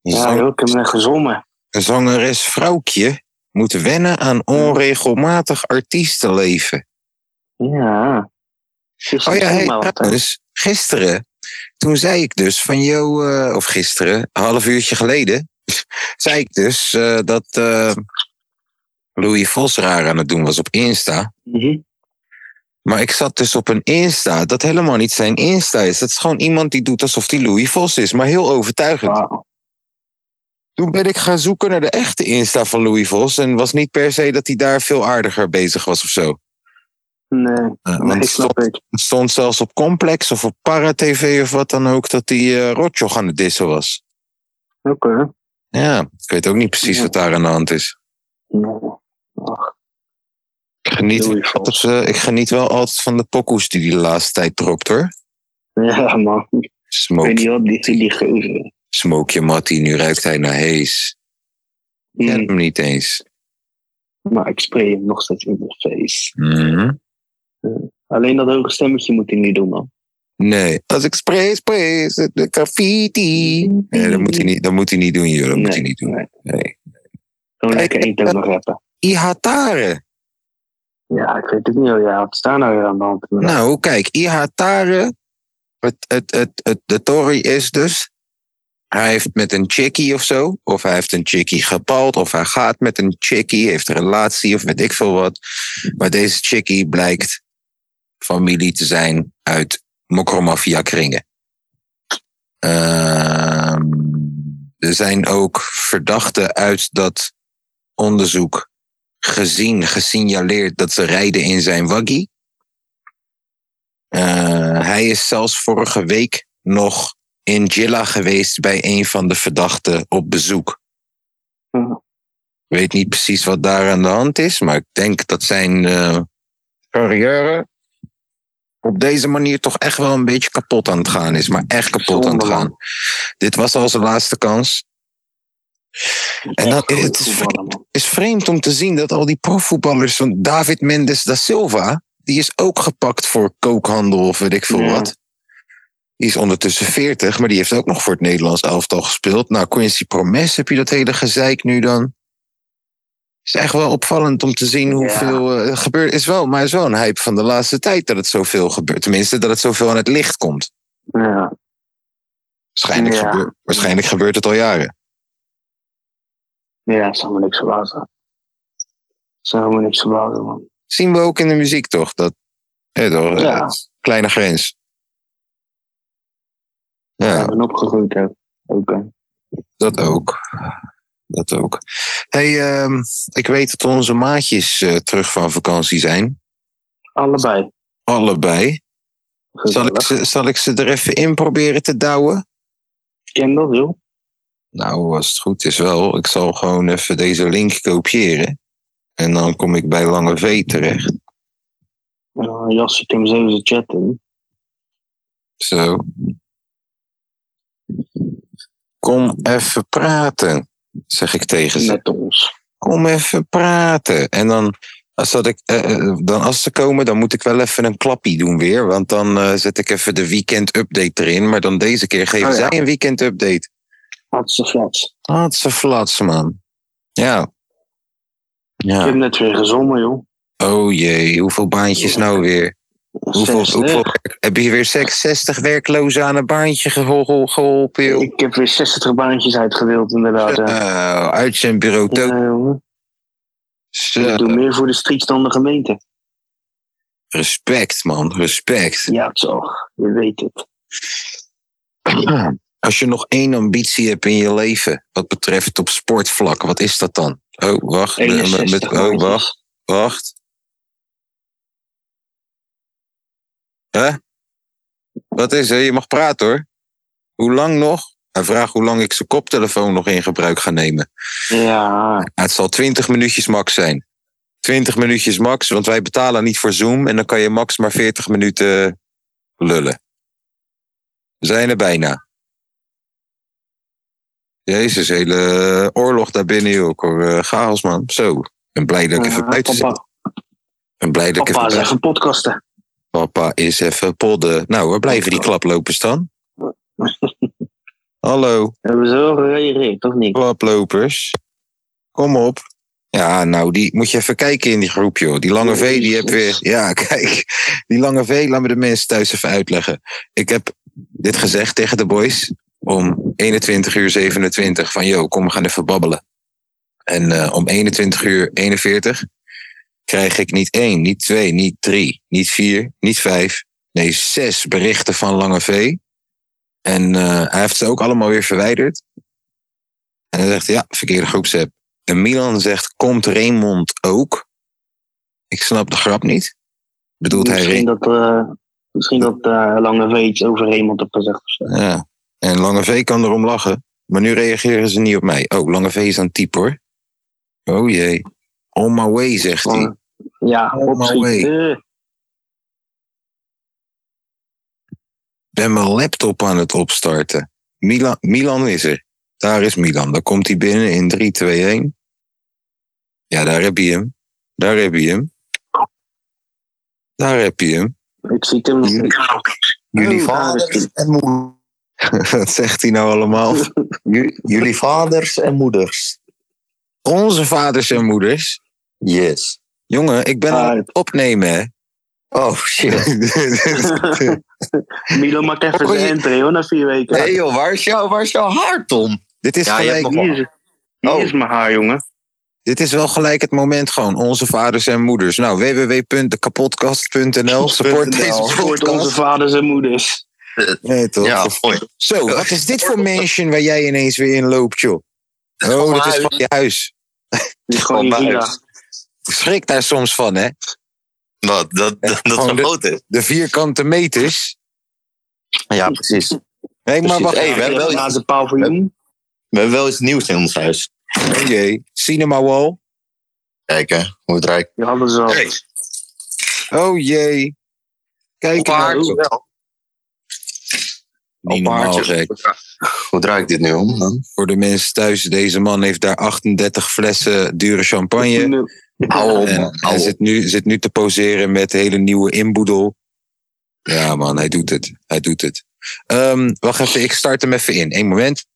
Ja, ik heb net gezongen. Een zangeres vrouwtje moet wennen aan onregelmatig artiestenleven. Ja. Oh ja, hey, trouwens, gisteren, toen zei ik dus van jou, eh, of gisteren, een half uurtje geleden, (laughs) zei ik dus eh, dat eh, Louis Vos raar aan het doen was op Insta. Mhm. Maar ik zat dus op een Insta dat helemaal niet zijn Insta is. Dat is gewoon iemand die doet alsof die Louis Vos is, maar heel overtuigend. Toen ben ik gaan zoeken naar de echte Insta van Louis Vos. En was niet per se dat hij daar veel aardiger bezig was of zo. Nee, het stond, ik. het stond zelfs op Complex of op Para-TV of wat dan ook... dat hij uh, Rotjoch aan het dissen was. Oké. Ja, ik weet ook niet precies Ja. wat daar aan de hand is. Ach, Ik geniet, ik geniet wel altijd van de pokoes die hij de laatste tijd dropt hoor. Ja, man. Ik weet Smoke, niet wat die, die gozer. Smoke je Matty, nu ruikt hij naar Hees. Ik ken Mm, hem niet eens. maar ik spray hem nog steeds in de face. Mhm. Alleen dat hoge stemmetje moet hij niet doen, man. Nee, als ik spray, spray, de graffiti. Nee, dat moet hij niet, dat moet hij niet doen, joh. Dat moet hij niet doen. nee. Nee. Gewoon lekker één toon nog rappen. Ihatare. Ja, ik weet het niet. Ja, wat is daar nou weer aan de hand? Nou, kijk, Ihatare. Het, het, het, het, de Tory is dus. Hij heeft met een chickie of zo. Of hij heeft een chickie gepald. Of hij gaat met een chickie. Heeft een relatie of weet ik veel wat. Maar deze chickie blijkt familie te zijn uit mokromafia kringen. Ehm, er zijn ook verdachten uit dat onderzoek gezien, gesignaleerd dat ze rijden in zijn waggie. Eh, hij is zelfs vorige week nog in Jilla geweest bij een van de verdachten op bezoek. Mhm. Ik weet niet precies wat daar aan de hand is, maar ik denk dat zijn eh, carrière op deze manier toch echt wel een beetje kapot aan het gaan is. Maar echt kapot aan het gaan. Dit was al zijn laatste kans. En goed het is man. is vreemd om te zien dat al die profvoetballers van David Mendes da Silva, die is ook gepakt voor kookhandel of weet ik veel Ja. wat. Die is ondertussen 40, maar die heeft ook nog voor het Nederlands elftal gespeeld. Nou, Quincy Promes, heb je dat hele gezeik nu dan? Het is echt wel opvallend om te zien hoeveel eh, er gebeurt. Is wel, maar is wel een hype van de laatste tijd dat het zoveel gebeurt. Tenminste, dat het zoveel aan het licht komt. Ja. Waarschijnlijk, Ja. gebeurt, waarschijnlijk gebeurt het al jaren. ja, zou me niks verbazen. Zou me niks verbazen, man. Zien we ook in de muziek toch? Dat, toch, Ja. eh, kleine grens. Ja. Ik ben opgegroeid ook. Ook, hè. dat ook. Dat ook. hey, ehm, ik weet dat onze maatjes eh, terug van vakantie zijn. Allebei. Allebei. Zal ik, ze, zal ik ze er even in proberen te douwen? Ken dat, joh? Nou, als het goed is wel. Ik zal gewoon even deze link kopiëren. En dan kom ik bij Lange V terecht. Uh, Jas, ik hem zo in de chat in. Zo. Kom even praten, zeg ik tegen ze. Met ons. Kom even praten. En dan als, dat ik, eh, eh, dan als ze komen, dan moet ik wel even een klappie doen weer. Want dan eh, zet ik even de weekend update erin. Maar dan deze keer geven Oh ja. zij een weekend update. Had ze flats. Ze flats, man. Ja. Ik Ja. heb net weer gezongen, joh. Oh jee, hoeveel baantjes nou weer? Hoeveel, 60. hoeveel, heb je weer 60 werklozen aan een baantje gehol- geholpen, joh? Ik heb weer 60 baantjes uitgedeeld, inderdaad. ja. Uit zijn bureau. Zo, Ik doe meer voor de streets dan de gemeente. Respect, man, respect. Ja, toch. Je weet het. (clears throat) Als je nog één ambitie hebt in je leven, wat betreft op sportvlak, wat is dat dan? Oh, wacht. met- 61 met- oh, wacht, wacht. Hè? Wat is er? Je mag praten hoor. Hoe lang nog? Hij vraagt hoe lang ik zijn koptelefoon nog in gebruik ga nemen. Ja, Het zal 20 minuutjes max zijn. 20 minuutjes max, want wij betalen niet voor Zoom en dan kan je max maar 40 minuten lullen. We zijn er bijna. Jezus, hele oorlog daar binnen. Ik hoor eh, chaos, man. Zo. Ik ben blij dat ik even buiten zit. Ik ben blij dat ik even podcasten. Papa is even podden. Nou, waar blijven die klaplopers dan? (laughs) Hallo, Hebben ze wel gereageerd, of niet? klaplopers. Kom op. Ja, nou, die moet je even kijken in die groep, joh. Die lange V, die heb weer... Ja, (laughs) kijk. Die lange V, laat me de mensen thuis even uitleggen. Ik heb dit gezegd tegen de boys om 21 uur 27 van, yo, kom, we gaan even babbelen. En eh, om 21 uur 41 krijg ik niet één, niet twee, niet drie, niet vier, niet vijf, nee, zes berichten van Lange V. En eh, hij heeft ze ook allemaal weer verwijderd. En hij zegt, ja, verkeerde groepsapp. En Milan zegt, komt Raymond ook? Ik snap de grap niet. Bedoelt hij Misschien Raymond? dat, eh, misschien dat eh, Lange V iets over iemand heeft gezegd. Ja. En Lange V kan erom lachen. Maar nu reageren ze niet op mij. Oh, Lange V is aan het typen hoor. Oh jee. On my way, zegt hij. Ja, Oh, my. Eh, ben mijn laptop aan het opstarten. Milan, Milan is er. Daar is Milan. Daar komt hij binnen in 3, 2, 1. Ja, daar heb je hem. Daar heb je hem. Daar heb je hem. Ik zie hem nog niet. Jullie Oh, vaders en moeders. (laughs) Wat zegt hij nou allemaal? Jullie vaders en moeders. Onze vaders en moeders. Yes. Jongen, ik ben aan het opnemen, hè. Oh shit. (laughs) Milan maakt even Oh, zijn entry hoor, na vier weken. Hé joh, waar is, jouw, waar is jouw haar, Tom? dit, is Ja, gelijk, Hier is, hier Oh. is mijn haar, jongen. dit is wel gelijk het moment gewoon. Onze vaders en moeders. Nou, www.dekapodcast.nl. Support deze Voor onze podcast. vaders en moeders. Nee, toch? Ja, mooi. Zo, wat is dit voor mansion waar jij ineens weer in loopt, joh? Oh, dat is van je huis. Dit is gewoon je. Ik schrik daar soms van, hè? Wat? Dat, dat, dat gewoon zo de- groot is. De vierkante meters. Ja, precies. Nee, maar Precies. wacht Hey, we even. hebben wel Naast het paviljoen. we hebben wel iets nieuws in ons huis. Oh jee. Cinema wall. Kijken hoe het al. Hey, Oh jee. Kijk nou. wel. Niet Op normaal, zeg. Hoe draait dit nu om dan? Voor de mensen thuis, deze man heeft daar 38 flessen dure champagne. Hou En hij zit nu, zit nu te poseren met hele nieuwe inboedel. Ja man, hij doet het. Hij doet het. Ehm, wacht even, ik start hem even in. Eén moment.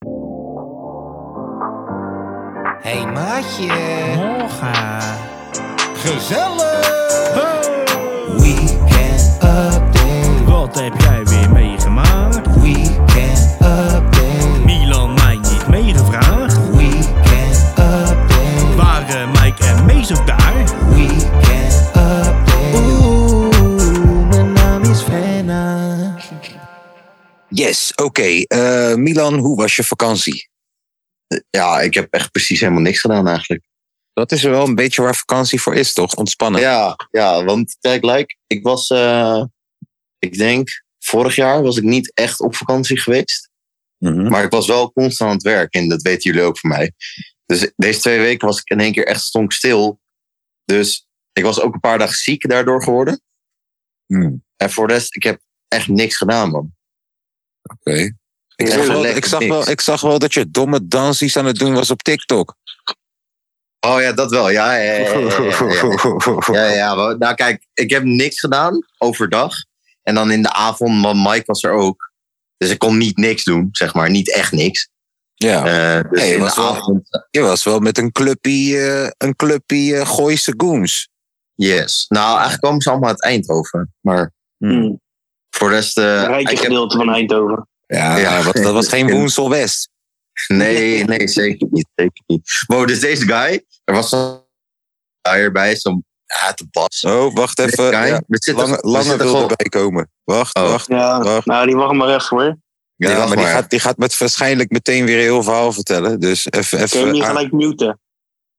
Hey maatje. Morgen. Gezellig. Oké. Eh, Milan, hoe was je vakantie? Ja, ik heb echt precies helemaal niks gedaan eigenlijk. Dat is wel een beetje waar vakantie voor is, toch? Ontspannen. Ja, ja want kijk, like, ik was, eh, ik denk, vorig jaar was ik niet echt op vakantie geweest. Mhm. Maar ik was wel constant aan het werk en dat weten jullie ook van mij. Dus deze twee weken was ik in één keer echt stonk stil. Dus ik was ook een paar dagen ziek daardoor geworden. Hmm, En voor de rest, ik heb echt niks gedaan, man. Oké. Ik, zag wel, ik, zag wel, ik zag wel dat je domme dansies aan het doen was op TikTok. Oh ja, dat wel. Ja, ja, ja. ja, ja, ja. Ja, (laughs) ja, ja. maar- Nou, kijk, ik heb niks gedaan overdag. En dan in de avond, want Mike was er ook. Dus ik kon niet niks doen, zeg maar. Niet echt niks. Ja, Eh, dus Nee, in was wel- je was wel met een clubpie, eh, een clubpie eh, Gooise Goons. yes. Nou, eigenlijk komen ze allemaal uit Eindhoven. Maar Hmm. Voor de rest... eh, Een rijke ik heb- gedeelte van Eindhoven. Ja, Ja. wat- dat was geen (laughs) Woensel West. Nee, nee, zeker niet. Zeker niet. Wow, dus deze guy, er was zo'n guy erbij, zo'n ja, de bas. Oh, wacht even. guy, Ja, er zitten- lange wil erbij komen. Wacht, Oh. wacht. Ja, Wacht. nou die wacht maar even hoor. Ja, Nee, wacht maar die maar. gaat, die gaat met waarschijnlijk meteen weer een heel verhaal vertellen. Dus even, Kun je niet gelijk muten?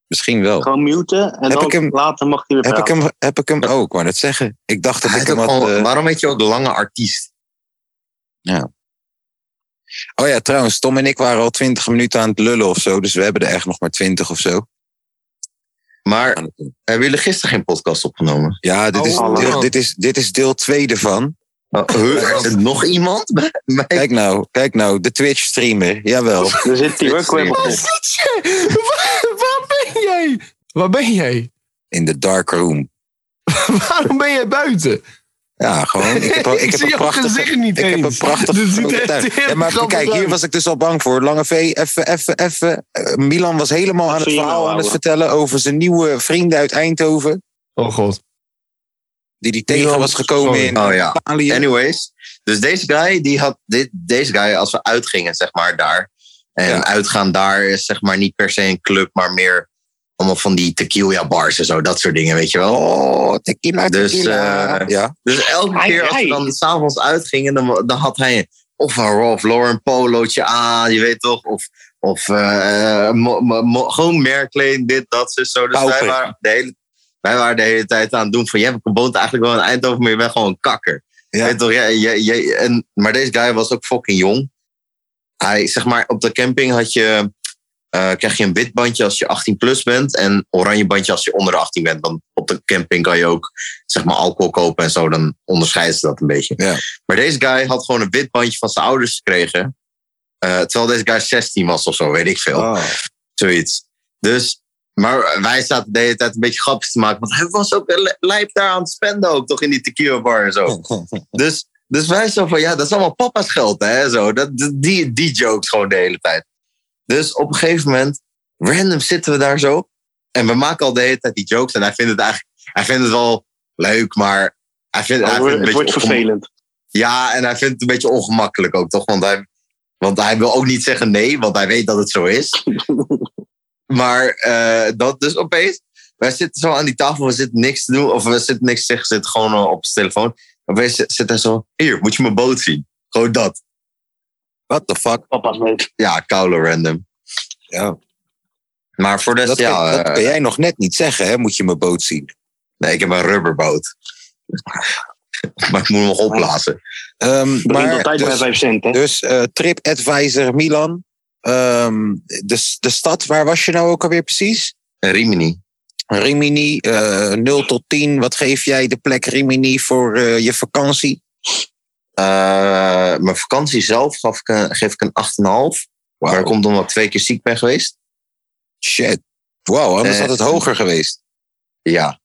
Misschien wel. Gewoon muten en Heb dan ik hem- later mag hij weer Heb ik hem, heb ik hem ook, wou net zeggen. Ik dacht dat Hij ik hem ook had... al- eh, waarom heet je ook de lange artiest? Oh ja, trouwens, Tom en ik waren al twintig minuten aan het lullen of zo. Dus we hebben er echt nog maar twintig of zo. Maar hebben jullie gisteren geen podcast opgenomen? Ja, dit is, Oh, deel, man. dit is, dit is deel 2 ervan. (laughs) Oh? Er nog iemand bij mij? Kijk nou, kijk nou, de Twitch-streamer. Jawel. Daar (laughs) zit hij hoor, kwebbel. Waar ben jij? Waar ben jij? In de dark room. (laughs) Waarom ben jij buiten? Ja, gewoon. Ik heb, ik heb een jouw prachtige... gezicht niet ik heb een er tuin. heel Ja, maar kijk, hier uit. was ik dus al bang voor. Lange V, even, even, even. Eh, Milan was helemaal aan het verhaal nou, aan het vertellen over zijn nieuwe vrienden uit Eindhoven. Oh god. Die die tegen was gekomen sorry. in Oh ja. Italië. Anyways, dus deze guy, die had dit, deze guy, als we uitgingen, zeg maar, daar. En Ja. uitgaan daar is zeg maar niet per se een club, maar meer allemaal van die tequila bars en zo, dat soort dingen, weet je wel. Oh, tequila, Dus, tequila. eh, ja. Dus elke Ai, keer als we dan s'avonds uitgingen, dan, dan had hij of een Ralph Lauren polootje aan, je weet toch, of, of eh, mo- mo- mo- gewoon merkkleding, dit, dat, zo. zo. Dus wij waren, de hele, wij waren de hele tijd aan het doen van, jij woont eigenlijk wel in Eindhoven, maar je bent gewoon een kakker. Ja. Weet toch, jij, jij, jij- en, maar deze guy was ook fucking jong. Hij, zeg maar, op de camping had je, eh, krijg je een wit bandje als je 18 plus bent en oranje bandje als je onder de 18 bent. Want op de camping kan je ook zeg maar, alcohol kopen en zo, dan onderscheiden ze dat een beetje. Ja. Maar deze guy had gewoon een wit bandje van zijn ouders gekregen. Eh, terwijl deze guy 16 was of zo, weet ik veel. Oh. Zoiets. Dus, maar wij zaten de hele tijd een beetje grapjes te maken. Want hij was ook li- lijp daar aan het spenden ook, toch in die tequila bar en zo. (laughs) dus, dus wij zo van, ja, dat is allemaal papa's geld, hè. Zo, dat, die, die jokes gewoon de hele tijd. Dus op een gegeven moment, random zitten we daar zo. En we maken al de hele tijd die jokes. En hij vindt het eigenlijk, hij vindt het wel leuk, maar hij vindt, hij Het vindt wordt, het het een wordt vervelend. ja, en hij vindt het een beetje ongemakkelijk ook, toch? Want hij, want hij wil ook niet zeggen nee, want hij weet dat het zo is. (laughs) maar eh, dat dus opeens. Wij zitten zo aan die tafel, we zitten niks te doen. Of we zitten niks te zeggen, we zitten gewoon eh, op zijn telefoon. Opeens zit zit hij zo, hier, moet je mijn boot zien. Gewoon dat. What the fuck? Papa's meet. Ja, koude random. Ja. Maar voor de rest, Dat, ja... kan, dat eh, kan jij nog net niet zeggen, hè? Moet je mijn boot zien. nee, ik heb een rubberboot. (laughs) maar ik moet hem nog opblazen. Ehm, Brengt maar altijd bij dus, 5 cent, hè? dus TripAdvisor Milan. Ehm, de, de stad, waar was je nou ook alweer precies? Rimini. Rimini, eh 0 tot 10. Wat geef jij de plek Rimini voor eh, je vakantie? Eh, mijn vakantie zelf gaf ik een, geef ik een 8,5. Maar dat komt omdat ik twee keer ziek ben geweest. Shit. Wow, anders had het hoger geweest. Ja.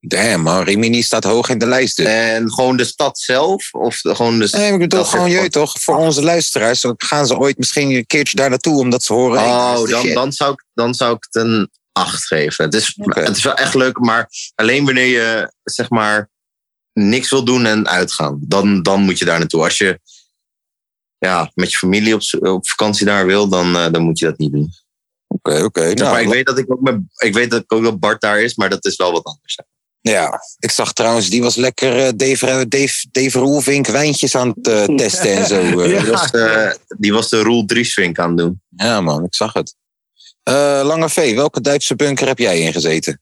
Damn, man. Rimini staat hoog in de lijst dus. En gewoon de stad zelf? Of de- gewoon de Nee, ik bedoel gewoon, je toch, voor onze luisteraars. gaan ze ooit misschien een keertje daar naartoe omdat ze horen. Oh, dan, dan, zou ik, dan zou ik het een 8 geven. Het is, het is wel echt leuk, maar alleen wanneer je zeg maar niks wil doen en uitgaan. Dan, dan moet je daar naartoe. Als je ja, met je familie op, op vakantie daar wil, dan, eh, dan moet je dat niet doen. Oké, oké. Nou, maar ik, weet dat ik, ook met, ik weet dat ik ook dat Bart daar is, maar dat is wel wat anders. Ja, ik zag trouwens, die was lekker eh, Dave, Dave, Dave Roelvink wijntjes aan het eh, testen en zo. (laughs) eh. Die, was, eh, die was de Roel Driesvink aan het doen. Ja, man, ik zag het. Eh, Lange V, welke Duitse bunker heb jij ingezeten?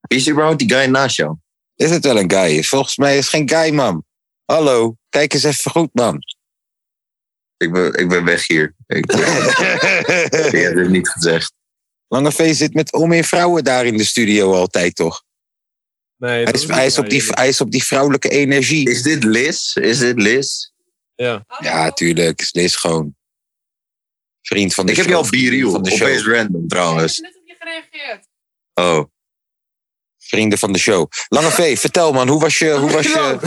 Wie is überhaupt die guy naast jou? is het wel een guy? Volgens mij is het geen guy, man. Hallo, kijk eens even goed, man. Ik ben, ik ben weg hier. Ik, ik heb het niet gezegd. Lange V zit met al meer vrouwen daar in de studio altijd, toch? Nee, Hij dat is, hij is, op, die, hij is op die vrouwelijke energie. Is dit Liz? Is dit Liz? Ja. Ja, tuurlijk. Is Liz gewoon vriend van de Ik heb je al biriel. van de show. Opeens random trouwens. net op je gereageerd. Oh. Vrienden van de show. Lange V, vertel man, hoe was je, hoe was je,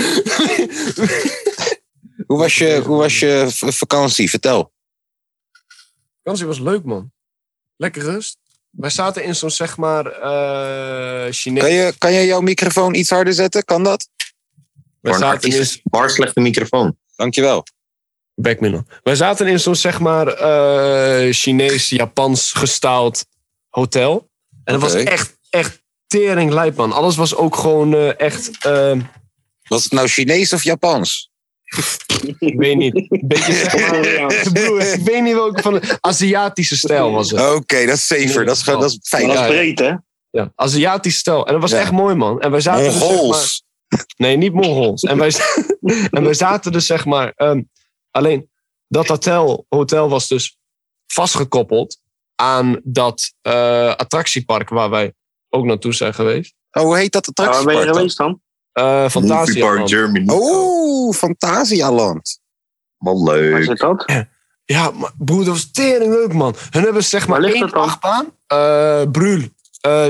(laughs) hoe was je, hoe was je vakantie? Vertel. vakantie was leuk, man. Lekker rust. Wij zaten in zo'n, zeg maar, eh Chinees... Kan je, kan je jouw microfoon iets harder zetten? Kan dat? Wij Voor een zaten in bar slechte microfoon. Dankjewel. Backmiddel. Wij zaten in zo'n, zeg maar, eh Chinees, Japans gestaald hotel. En dat Oké. was echt, echt tering lijp, man. Alles was ook gewoon eh, echt... eh, Was het nou Chinees of Japans? Ik weet niet. Een beetje, (laughs) zeg maar... broer, ik weet niet welke van de Aziatische stijl was het. Oké, dat is safer. Dat is, dat is fijn. Dat is breed, hè? Ja, Aziatische stijl. En dat was Ja. echt mooi, man. En wij zaten dus, zeg maar-. Nee, niet Mongols. En wij, (laughs) en wij zaten dus, zeg maar... ehm, alleen, dat hotel, hotel was dus vastgekoppeld aan dat eh, attractiepark waar wij ook naartoe zijn geweest. Oh, hoe heet dat Waar ben je attractiepark dan? geweest dan? Eh Movie Fantasia. Germany. Oh, Fantasialand. Wat Waar leuk. zit dat? Ja, maar broer, dat was tering leuk, man. Hun hebben zeg maar Waar ligt één achtbaan. eh Brul. eh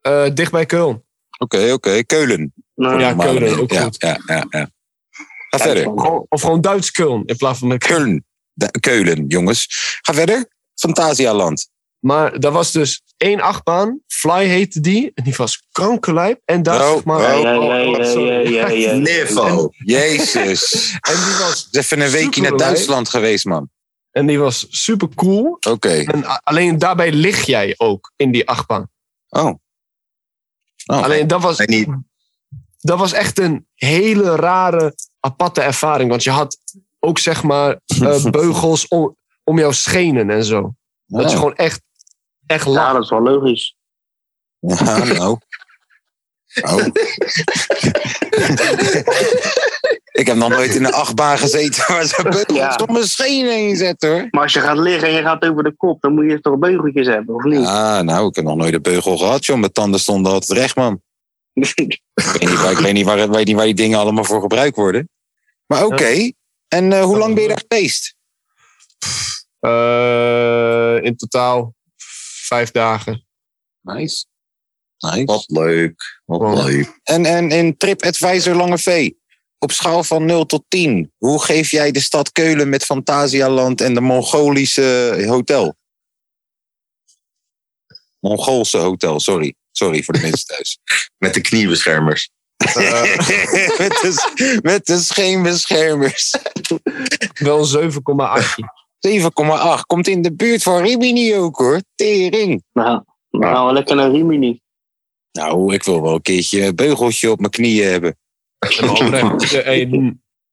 eh, dicht bij Köln. Oké, oké. Keulen. Nou, Ja. Keulen, ook ja, goed. Ja, ja, ja. Ga verder. Gewoon- Of gewoon Duits Köln in plaats van. Keulen. Keulen, jongens. Ga verder. Fantasialand. Maar daar was dus één achtbaan. Fly heette die. En die was kankerlijp. En daar Oh, zeg maar... oh. Oh, ja. Niveau. Jezus. (laughs) En die was, Is even een weekje naar. Duitsland geweest, man. en die was super cool. Oké. En alleen daarbij lig jij ook in die achtbaan. Oh. oh. Alleen dat was, niet, dat was echt een hele rare, aparte ervaring. Want je had ook zeg maar (laughs) eh, beugels om, om jouw schenen en zo. Dat is Oh. gewoon echt, echt Ja, laag. dat is wel logisch. Ja, nou. Oh. (laughs) ik heb nog nooit in een achtbaan gezeten waar ze beugels Ja. om mijn schenen heen zetten, hoor. Maar als je gaat liggen en je gaat over de kop, dan moet je toch beugeltjes hebben, of niet? Ah, nou, ik heb nog nooit een beugel gehad, joh. Mijn tanden stonden altijd recht, man. (laughs) Ik weet niet waar, ik weet niet waar, ik weet niet waar die dingen allemaal voor gebruikt worden. Maar oké. En eh, hoe lang ben je daar geweest? Eh, in totaal vijf dagen. Nice. Nice. Wat leuk. Wat Wow. leuk. En, en in TripAdvisor Lange V, op schaal van 0 tot 10, hoe geef jij de stad Keulen met Fantasialand en de Mongolische hotel? Mongoolse hotel, sorry. Sorry voor de (laughs) mensen thuis. Met de kniebeschermers. (laughs) Met, de, met de scheenbeschermers. wel 7,8. 7,8. Komt in de buurt van Rimini ook hoor. Tering. Nou, we gaan wel lekker naar Rimini. Nou, ik wil wel een keertje een beugeltje op mijn knieën hebben. En eh,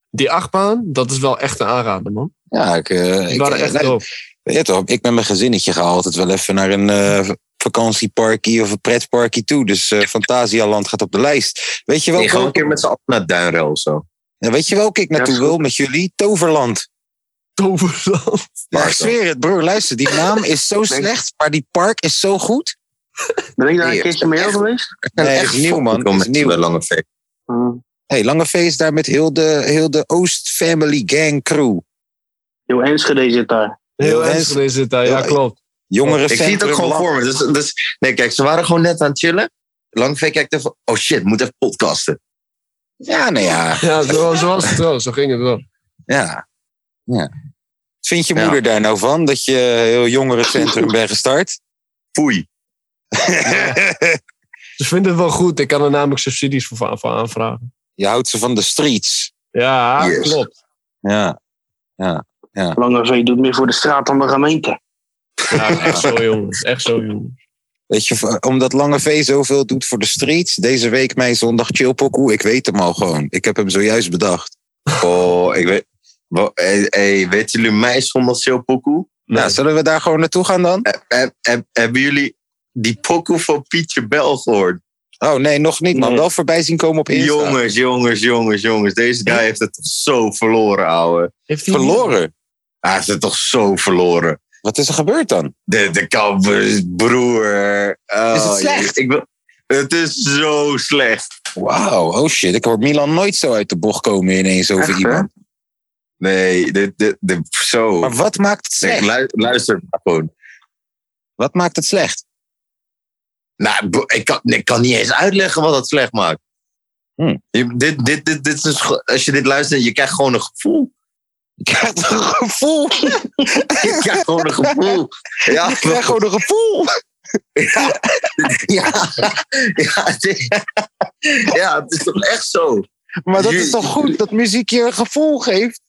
die achtbaan, dat is wel echt een aanrader, man. Ja, ik, eh, Die ik, waren echt nou, dope. Weet je toch, ik met mijn gezinnetje ga altijd wel even naar een eh, vakantieparkie of een pretparkie toe. Dus eh Fantasialand gaat op de lijst. Weet je Nee, welke, gewoon een keer met z'n allen naar Duinrel of zo. Ja, weet je welke ik naartoe wil met jullie? Toverland. Toverland. Maar ik zweer het, broer, luister, die naam is zo slecht, maar die park is zo goed. Ben ik daar een keertje mee echt. geweest? Nee, het is nieuw, man. Het is nieuw. Lange V. Hm. hey, Lange V is daar met heel de, heel de Oost Family Gang crew. Heel Enschede zit daar. Heel Enschede zit daar, ja klopt. Jongeren Ik zie het ook gewoon voor me. Dus, dus, nee, kijk, ze waren gewoon net aan het chillen. Lange V kijkt even. Oh shit, moet even podcasten. Ja, nou ja. Ja, zo, zo was het wel. Zo ging het wel. ja. ja. Wat vindt je Ja. moeder daar nou van, dat je heel jongerencentrum (laughs) bent gestart? Foei. (laughs) Ze vinden het wel goed. Ik kan er namelijk subsidies voor, voor aanvragen. je houdt ze van de streets. Ja, Yes. klopt. Ja. Lange V doet meer voor de straat dan de gemeente. Ja, echt zo, jongens. Echt zo, jongens. Weet je, omdat Lange V zoveel doet voor de streets. Deze week mijn zondag chillpokoe. Ik weet hem al gewoon. Ik heb hem zojuist bedacht. (laughs) Oh, ik weet. Hey, hey, weten jullie mij zonder Sil Pokoe? Nou, zullen we daar gewoon naartoe gaan dan? Heb- heb- heb- Hebben jullie die pokoe van Pietje Bel gehoord? Oh nee, nog niet, maar Nee. wel voorbij zien komen op Insta. Jongens, jongens, jongens, jongens. Deze guy heeft het toch zo verloren, ouwe. Heeft hij Verloren. Hij heeft het toch zo verloren. Wat is er gebeurd dan? De, de kappers, broer. Oh, Is het slecht? Ik wil, het is zo slecht. Wauw, oh shit. Ik hoor Milan nooit zo uit de bocht komen ineens over Echt, iemand. Nee, dit, dit, dit, zo. Maar wat maakt het slecht? lu- luister maar gewoon. Wat maakt het slecht? Nou, ik kan, ik kan niet eens uitleggen wat het slecht maakt. Je, dit, dit, dit, dit is, als je dit luistert, je krijgt gewoon een gevoel. Ik krijg toch een gevoel. (laughs) Je krijgt gewoon een gevoel. Ja, Ik krijg gewoon een gevoel. ja, ja, ja, ja, het is toch echt zo. Maar dat Je- is toch goed dat muziek je een gevoel geeft?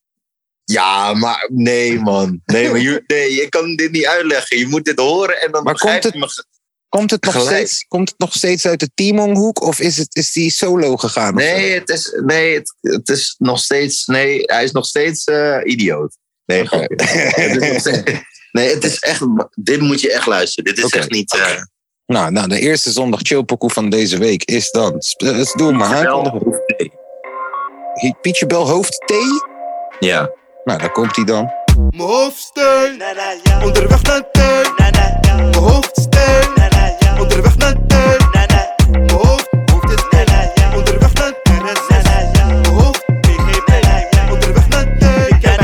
Ja, maar nee, man. Nee, maar je, nee, je kan dit niet uitleggen. Je moet dit horen en dan Maar komt je me. Komt het nog, Gelijk. steeds, komt het nog steeds uit de Timon-hoek of is, het, is die solo gegaan? Nee, het is, nee het, het is nog steeds. Nee, hij is nog steeds eh, idioot. Nee, grapje. het is nog steeds- (laughs) nee, het is echt. Dit moet je echt luisteren. Dit is echt niet. eh, Nou, nou, de eerste zondag chillpokoe van deze week is dan... Doe maar. Pietje Bel hoofd T. Ja. Nou, daar komt hij dan. Mijn hoofdsteun, onderweg naar teun. Mijn hoofdsteun, onderweg naar teun. Mijn hoofd, hoofd is onderweg naar teun. Mijn hoofd, onderweg naar teun. Ik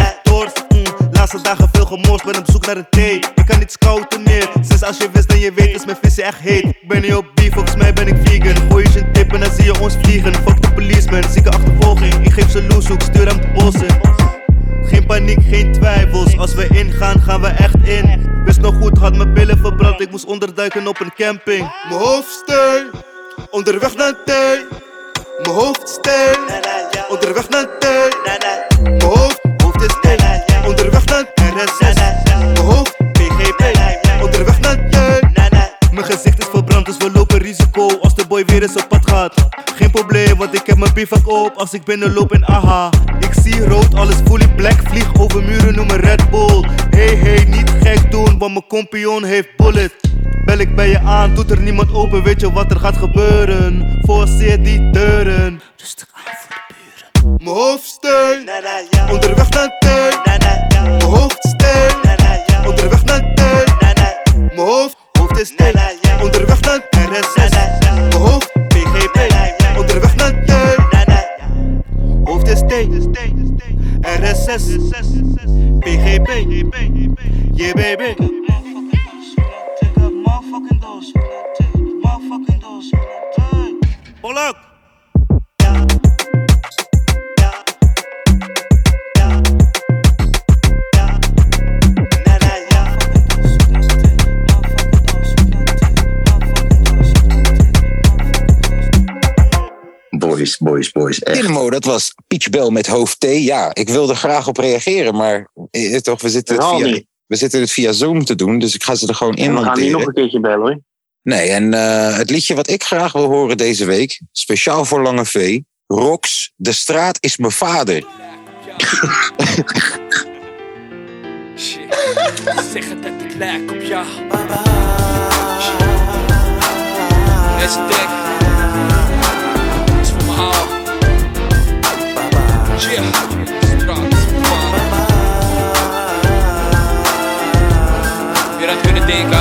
mm. laatste dagen veel gemorst, ben op zoek naar een thee. Ik kan niet scouten meer, sinds als je wist dan je weet is mijn visie echt heet. Ik ben niet op beef, volgens mij ben ik vegan. Gooi je een tip en dan zie je ons vliegen. Fuck de policeman, zieke achtervolging. Ik geef ze loeshoek, stuur hem de bos in. Geen paniek, geen twijfels. Als we ingaan, gaan we echt in. Wist nog goed, had mijn billen verbrand. Ik moest onderduiken op een camping. Mijn hoofdsteun, onderweg naar teun. Mijn hoofdsteun, onderweg naar teun. Mijn hoofd, hoofd is teun, onderweg naar teun. Mijn hoofd, PGB, onderweg naar teun. Mijn gezicht is verbrand, dus we lopen risico boy weer eens op pad gaat. Geen probleem, want ik heb mijn bivak op als ik binnenloop in aha. Ik zie rood, alles fully black, vlieg over muren, noem me Red Bull. Hey hey, niet gek doen, want mijn kompion heeft bullet. Bel ik bij je aan, doet er niemand open, weet je wat er gaat gebeuren? Forceer die deuren. Rustig aan voor de buren. Mijn hoofdsteun, onderweg naar teun. Mijn hoofdsteun, onderweg naar teun. Mijn hoofd, hoofd is teun, onderweg naar teun. Hoofd, PGB, onderweg naar teun. Hoofd is thee. SS. PGP. Yeah, baby. Polak. Boys, boys, boys. Echt. Dynamo, dat was Peach Bell met hoofd T. Ja, ik wilde graag op reageren, maar eh, toch, we, zitten het via, we zitten het via Zoom te doen, dus ik ga ze er gewoon in we gaan niet nog een keertje bellen hoor. Nee, en eh, het liedje wat ik graag wil horen deze week, speciaal voor Lange V, Rox, De straat is mijn vader. (laughs) Zeggen dat ik lijk op jou. Yeah, had kunnen denken.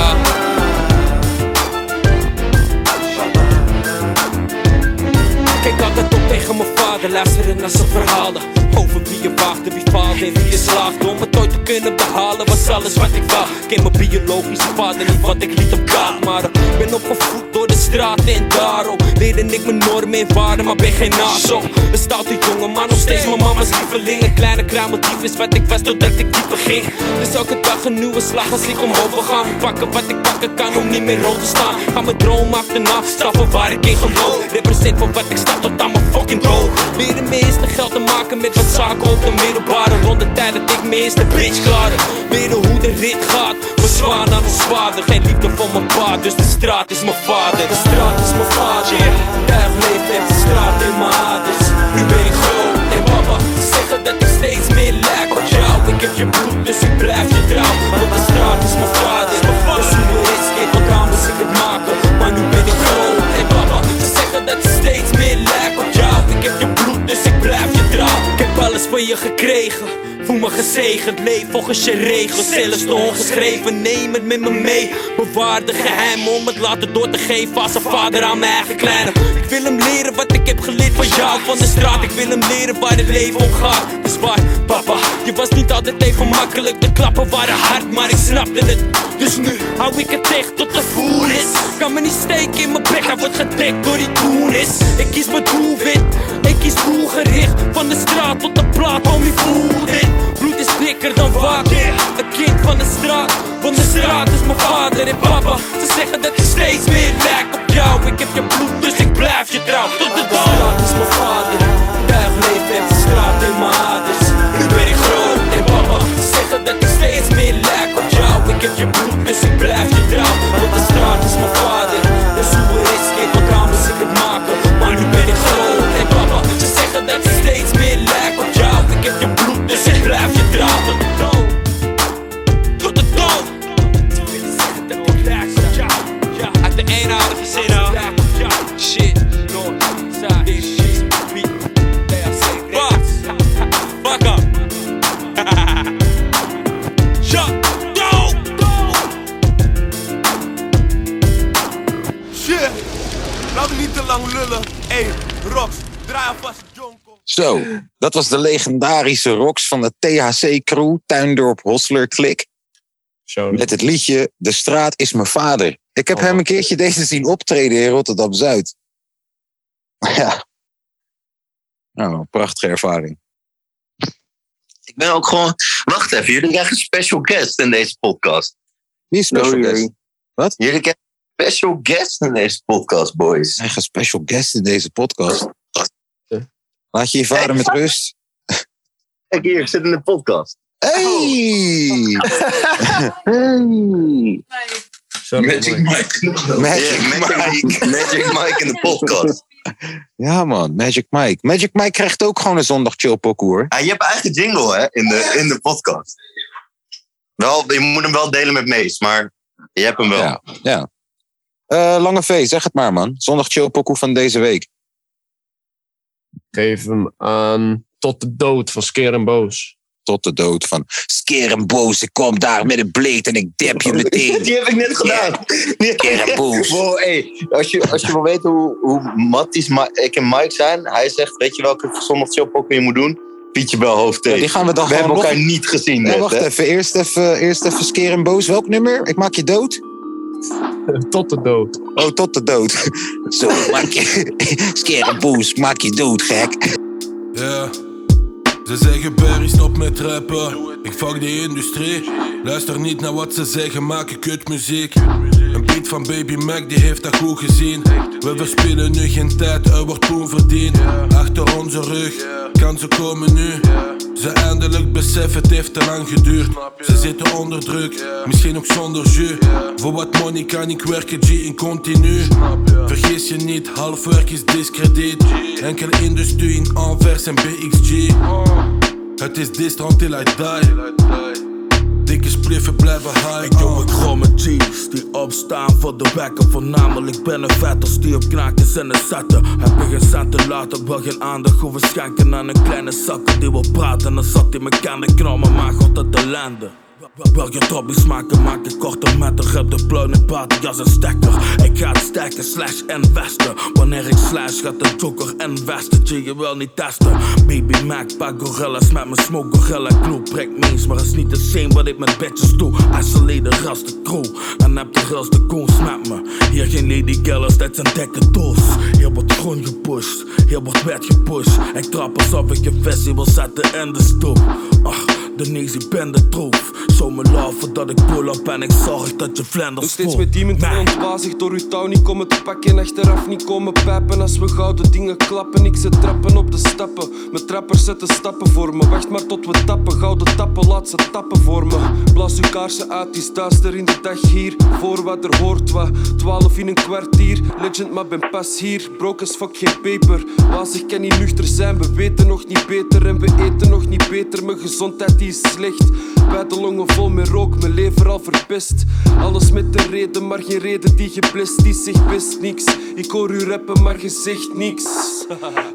Kijk altijd op tegen mijn vader, luisteren naar zijn verhalen Over wie je waagde, wie faalde en wie je slaagde Om het ooit te kunnen behalen was alles wat ik wou Ken mijn biologische vader niet wat ik liet op kaart. Maar ik ben opgevoed door de straat en daarom Leerde ik mijn normen en waarden, maar ben geen nazo Een stoute jongen, maar nog steeds mijn mama's lieveling. Een kleine kruimeldief is wat ik was totdat ik dieper ging. Dus elke dag een nieuwe slag als ik omhoog gaan. Pakken wat ik pakken kan om niet meer rood te staan. Ga mijn droom achterna, straffen waar ik in geloof. Represent voor wat ik sta tot aan mijn fucking dood Leren mijn eerste geld te maken met wat zaken op de middelbare Rond de tijd dat ik mijn eerste bitch klaarde Leren hoe de rit gaat, mijn zwaan aan ons vader Geen liefde voor mijn pa, dus de straat is mijn vader. De straat is mijn vader, yeah. Duig leeft de straat in mijn aders. Nu ben ik groot en papa Ze zeggen dat ik steeds meer lijk op jou Ik heb je bloed, dus ik blijf je trouw Want de straat is mijn vader alles van je gekregen Voel me gezegend, leef volgens je regels. Zelfs de ongeschreven, neem het met me mee. Bewaar de geheimen om het later door te geven Als een vader aan mijn eigen kleine Ik wil hem leren wat ik heb geleerd van jou Van de straat, ik wil hem leren waar het leven om gaat. Dus waar, papa, je was niet altijd even makkelijk. De klappen waren hard, maar ik snapte het. Dus nu hou ik het echt tot de voel is. Kan me niet steken in mijn bek, hij wordt gedekt door die koenis Ik kies mijn doelwit, ik kies doelgericht. Van de straat tot de plaat, homie voel dit Bloed is dikker dan water Een kind van de straat, van de straat is mijn vader en papa. Ze zeggen dat ik steeds meer lijk op jou. Ik heb je bloed, dus ik blijf je trouw. Tot de dag De straat is mijn vader. Duig leeft met de straat in mijn aders Nu ben ik groot en papa. Ze zeggen dat ik steeds meer lijk op jou. Ik heb je bloed, lang lullen. Ey, Rox, draai alvast het jonko. Zo, dat was de legendarische Rox van de THC-crew, Tuindorp Hosler Klik. Met het liedje De straat is mijn vader. Ik heb hem een keertje deze zien optreden in Rotterdam-Zuid. Ja. Nou, een prachtige ervaring. Ik ben ook gewoon... Wacht even, jullie krijgen een special guest in deze podcast. Wie is special Oh, guest? Wat? Jullie krijgen special guest in deze podcast, boys. Eigen special guest in deze podcast. Laat je je vader met rust. Kijk hier, ik zit in de podcast. Hey! (laughs) hey! Magic Mike. Magic Mike. Magic Mike in de podcast. Ja man, Magic Mike. Magic Mike krijgt ook gewoon een zondag chill hoor. Ah, je hebt eigen jingle hè, in de, in de podcast. Wel, je moet hem wel delen met Mees, maar je hebt hem wel. Ja, ja. Eh, Lange V, zeg het maar man. Zondag chill pokoe van deze week. Geef hem aan Tot de Dood van Skeer en Boos. Tot de dood van Skeer en Boos. Ik kom daar met een bleed en ik dep je meteen. (laughs) Die heb ik net gedaan. Skeer en Boos. Wow, hey, als, je, als je wil weten hoe, hoe matties Ma- ik en Mike zijn, hij zegt, weet je welke zondag chill pokken je moet doen? Pietje Bel hoofdthee. Ja, die gaan we dan we gewoon hebben elkaar nog- niet gezien Nee, net, wacht hè? even. Eerst even. Eerst even skeer en boos. Welk nummer? Ik maak je dood. (laughs) Tot de dood. Oh, tot de dood. (laughs) Zo, maak je. (laughs) Skeer en boos, maak je dood, gek. Ja. Ze zeggen Barry stop met rappen. Ik fuck die industrie. Luister niet naar wat ze zeggen, maken kutmuziek. Een beat van Baby Mac, die heeft dat goed gezien. We verspillen nu geen tijd, er wordt poen verdiend. Achter onze rug, kansen komen nu. Ze eindelijk beseffen, het heeft te lang geduurd. Ze zitten onder druk, misschien ook zonder jus. Voor wat money kan ik werken, G in continu. Vergis je niet, half werk is discrediet. Enkele industrie in Anvers en BXG. Het is distro until I die. Dikke spliffen blijven high. Ik doe ik met G's die opstaan voor de wekker. Voornamelijk ben een vetters die op knaakjes en een zetten. Heb ik geen cent te laten, wil geen aandacht hoeven schenken aan een kleine zakken die wil praten. Dan zat hij me kennen knallen, maar god het ellende. Wil je tobbies maken, maak ik korte metten. Heb de pluim in party als een stekker. Ik ga het steken, slash investen. Wanneer ik slash, gaat de joker investen. G, je wil niet testen. Baby Mac, pak gorillas met mijn smoke gorilla clue. Prik means, maar is niet de same wat ik met bitches doe. Isolate ras de crew. En heb de gras de koers met me. Hier geen lady killers, dit zijn dikke doos. Hier wordt groen gepusht, hier wordt wet gepusht. Ik trap alsof ik je visie wil zetten in de stoep. Ach, de ben de troef. Show me love dat ik pull up en ik zorg dat je vlenders Nog steeds met demon Nee. ontwazig door uw touw niet komen te pakken. Achteraf niet komen pijpen als we gouden dingen klappen. Ik zet trappen op de stappen. Mijn trappers zetten stappen voor me. Wacht maar tot we tappen. Gouden tappen, laat ze tappen voor me. Blaas uw kaarsen uit, die duister in de dag hier. Voor wat er hoort wat. Twaalf in een kwartier. Legend, maar ben pas hier. Broke as fuck, geen peper. Wazig kan niet nuchter zijn. We weten nog niet beter en we eten nog niet beter. Mijn gezondheid die is slecht. Beide longen vol met rook, mijn lever al verpest. Alles met de reden, maar geen reden die geblest. Die zegt best niks. Ik hoor u rappen, maar je zegt niks. (laughs)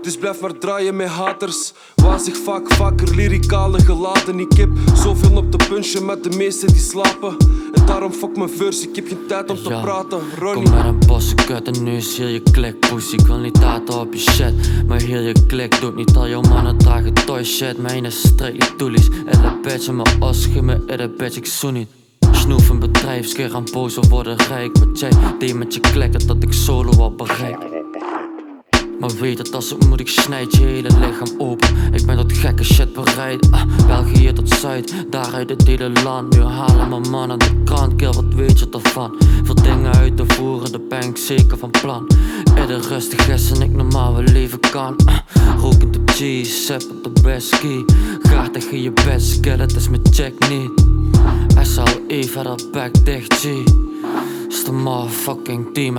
Dus blijf maar draaien met haters. Wazig vaak vaker lyricale geladen. Ik heb zoveel op de punchen, maar de meesten die slapen. En daarom fuck mijn verse, ik heb geen tijd om te Ja, praten. Kom Ronnie. met een bosse kut en nu is hier je klik pussy Ik wil niet taten op je shit Maar hier je klik doet niet al jouw mannen dragen toy shit Mijn is straight toelies Elle bitch en mijn os geef me elle bitch ik zoen niet Snoef een bedrijfskeer aan boos worden rijk Wat jij deed met je klikken dat ik solo al bereik maar weet dat als het moet, ik snijd je hele lichaam open. Ik ben tot gekke shit bereid. Ah, België tot Zuid, daaruit het hele land. Nu halen mijn man aan de krant, kill, wat weet je ervan? Veel dingen uit te voeren, daar ben zeker van plan. Eerder rustig is en ik normaal wel leven kan. Ah, Rokend op cheese, sippend op whisky. Graag tegen je best, kill, het is mijn check niet. SLE, verder back dicht, G. Is motherfucking team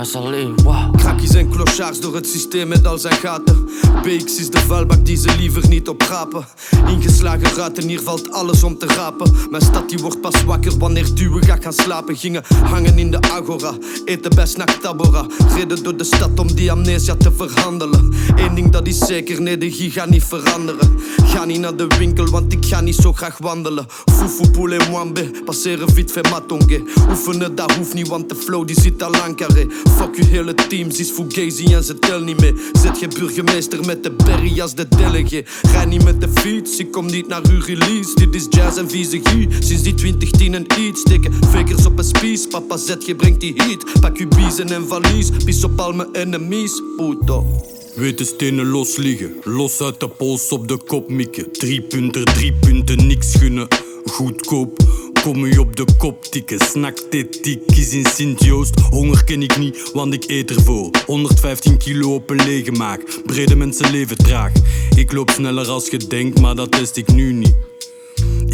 wow. Krakjes en clochards door het systeem met al zijn gaten. BX is de vuilbak die ze liever niet oprapen. Ingeslagen ruiten, hier valt alles om te rapen. Mijn stad die wordt pas wakker wanneer duwen gaat gaan slapen. Gingen hangen in de agora, eten bij snack tabora. Reden door de stad om die amnesia te verhandelen. Eén ding dat is zeker, nee de giga niet veranderen. Ga niet naar de winkel, want ik ga niet zo graag wandelen. Fufu poulet mwambe, passeren vite fait matonge. Oefenen dat hoeft niet, want de flow die zit al lang carré. Fuck je hele team, ze is fugazi en ze tel niet mee. Zet je burgemeester met de berry als de delegé. Rij niet met de fiets, ik kom niet naar uw release. Dit is jazz en vieze gie, sinds die 2010 en iets. Steken fakers op een spies, papa zet je brengt die heat. Pak uw biezen en valies, pis op al mijn enemies, puto. Witte stenen los liggen, los uit de pols op de kop mikken. Drie punten, drie punten, niks gunnen. Goedkoop, kom u op de kop tikken. Snaktetiek is in Sint-Joost. Honger ken ik niet, want ik eet ervoor. 115 kilo op een lege maag. Brede mensen leven traag. Ik loop sneller als je denkt, maar dat test ik nu niet.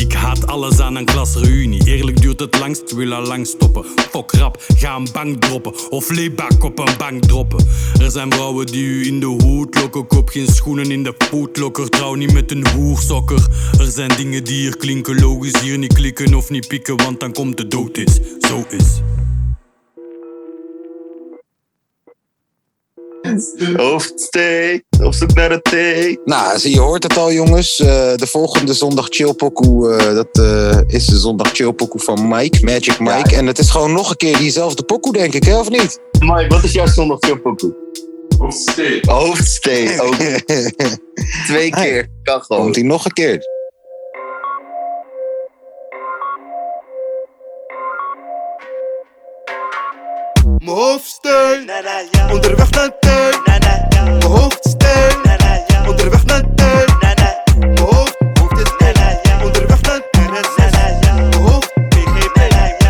Ik haat alles aan een klasreunie. Eerlijk duurt het langst, wil al lang stoppen. Fok rap, ga een bank droppen. Of leebak op een bank droppen. Er zijn vrouwen die u in de hoed lokken. Koop geen schoenen in de foodlocker. Trouw niet met een hoersokker. Er zijn dingen die hier klinken logisch. Hier niet klikken of niet pikken, want dan komt de dood is. Zo is. Hoofdsteek, op zoek naar de thee. Nou, zie, je hoort het al, jongens. Eh, de volgende zondag chillpokoe, eh, dat eh, is de zondag chillpokoe van Mike, Magic Mike. En het is gewoon nog een keer diezelfde pokoe, denk ik, hè, of niet? Mike, wat is jouw zondag chillpokoe? Hoofdsteen. Hoofdsteen, ook. (laughs) Twee keer. Kan gewoon. Komt hij nog een keer? Mijn hoofdsteun, onderweg naar teun. Mijn hoofdsteun, onderweg naar teun. Mijn hoofd, hoofd is. Onderweg naar teun. Mijn hoofd,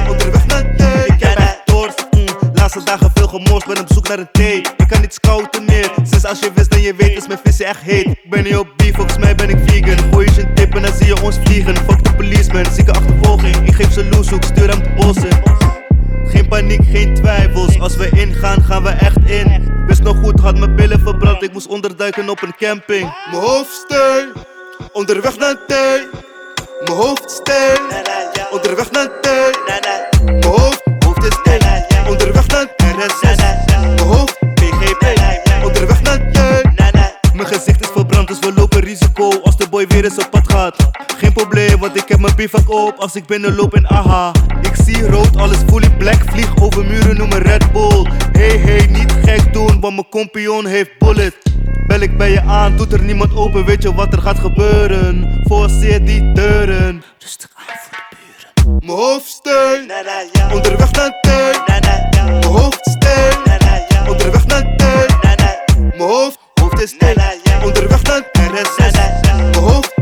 onderweg naar teun. Ik heb echt dorst, mm. laatste dagen veel gemorst, ben op zoek naar een thee. Ik kan niet scouten meer, sinds als je wist en je weet is mijn visie echt heet. Ik ben niet op beef, volgens mij ben ik vegan. Gooi je een tip en dan zie je ons vliegen. Fuck de policeman, zieke achtervolging. Ik geef ze loezoek, stuur hem de bossen. Geen paniek, geen twijfels. Als we ingaan, gaan we echt in. Wist nog goed, had mijn billen verbrand. Ik moest onderduiken op een camping. Mijn hoofdsteun, onderweg naar thee. Mijn hoofdsteun, onderweg naar thee. Mijn hoofd, hoofd is thee. Onderweg naar RSS. Mijn hoofd, PGP. Onderweg naar thee. Mijn gezicht is verbrand, dus we lopen risico als de boy weer eens op pad gaat. Mijn bivak op als ik binnenloop in aha. Ik zie rood, alles fully black, vlieg over muren, noem me Red Bull. Hey hey, niet gek doen, want mijn kompion heeft bullet. Bel ik bij je aan, doet er niemand open, weet je wat er gaat gebeuren? Forceer die deuren. Rustig aan voor de buren. Mijn hoofdsteun, onderweg naar teun. Mijn hoofdsteun, onderweg naar teun. Mijn hoofd, hoofd is teun. Onderweg naar RSS. Mijn hoofd,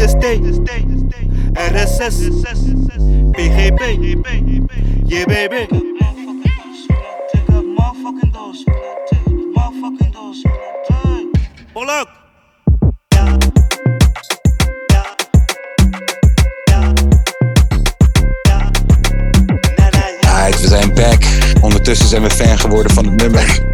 Hoofd is T. RSS. PGP. Baby. Polak. We zijn back. Ondertussen zijn we fan geworden van het nummer.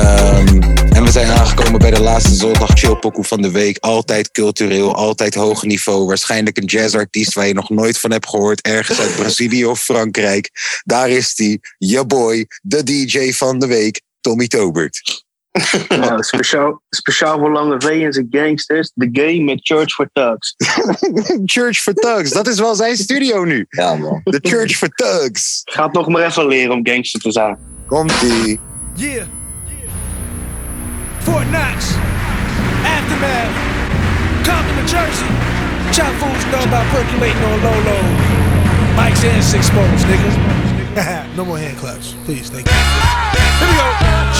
Ehm, en we zijn aangekomen bij de laatste zondag chillpokoe van de week. Altijd cultureel, altijd hoog niveau. Waarschijnlijk een jazzartiest waar je nog nooit van hebt gehoord. Ergens uit Brazilië of Frankrijk. Daar is die, je boy, de DJ van de week, Tommy Tobert. Nou, speciaal, speciaal voor Lange V en zijn gangsters. The Game met Church for Thugs. (laughs) Church for Thugs, dat is wel zijn studio nu. Ja, man. The Church for Thugs. Ga het nog maar even leren om gangster te zijn. Komt-ie. Yeah. Fort Knox. Aftermath. Compton, New Jersey. Chop fools know about percolating on low low. Mike's six spoles, niggas. (laughs) no more hand claps, please. Thank you. Here we go.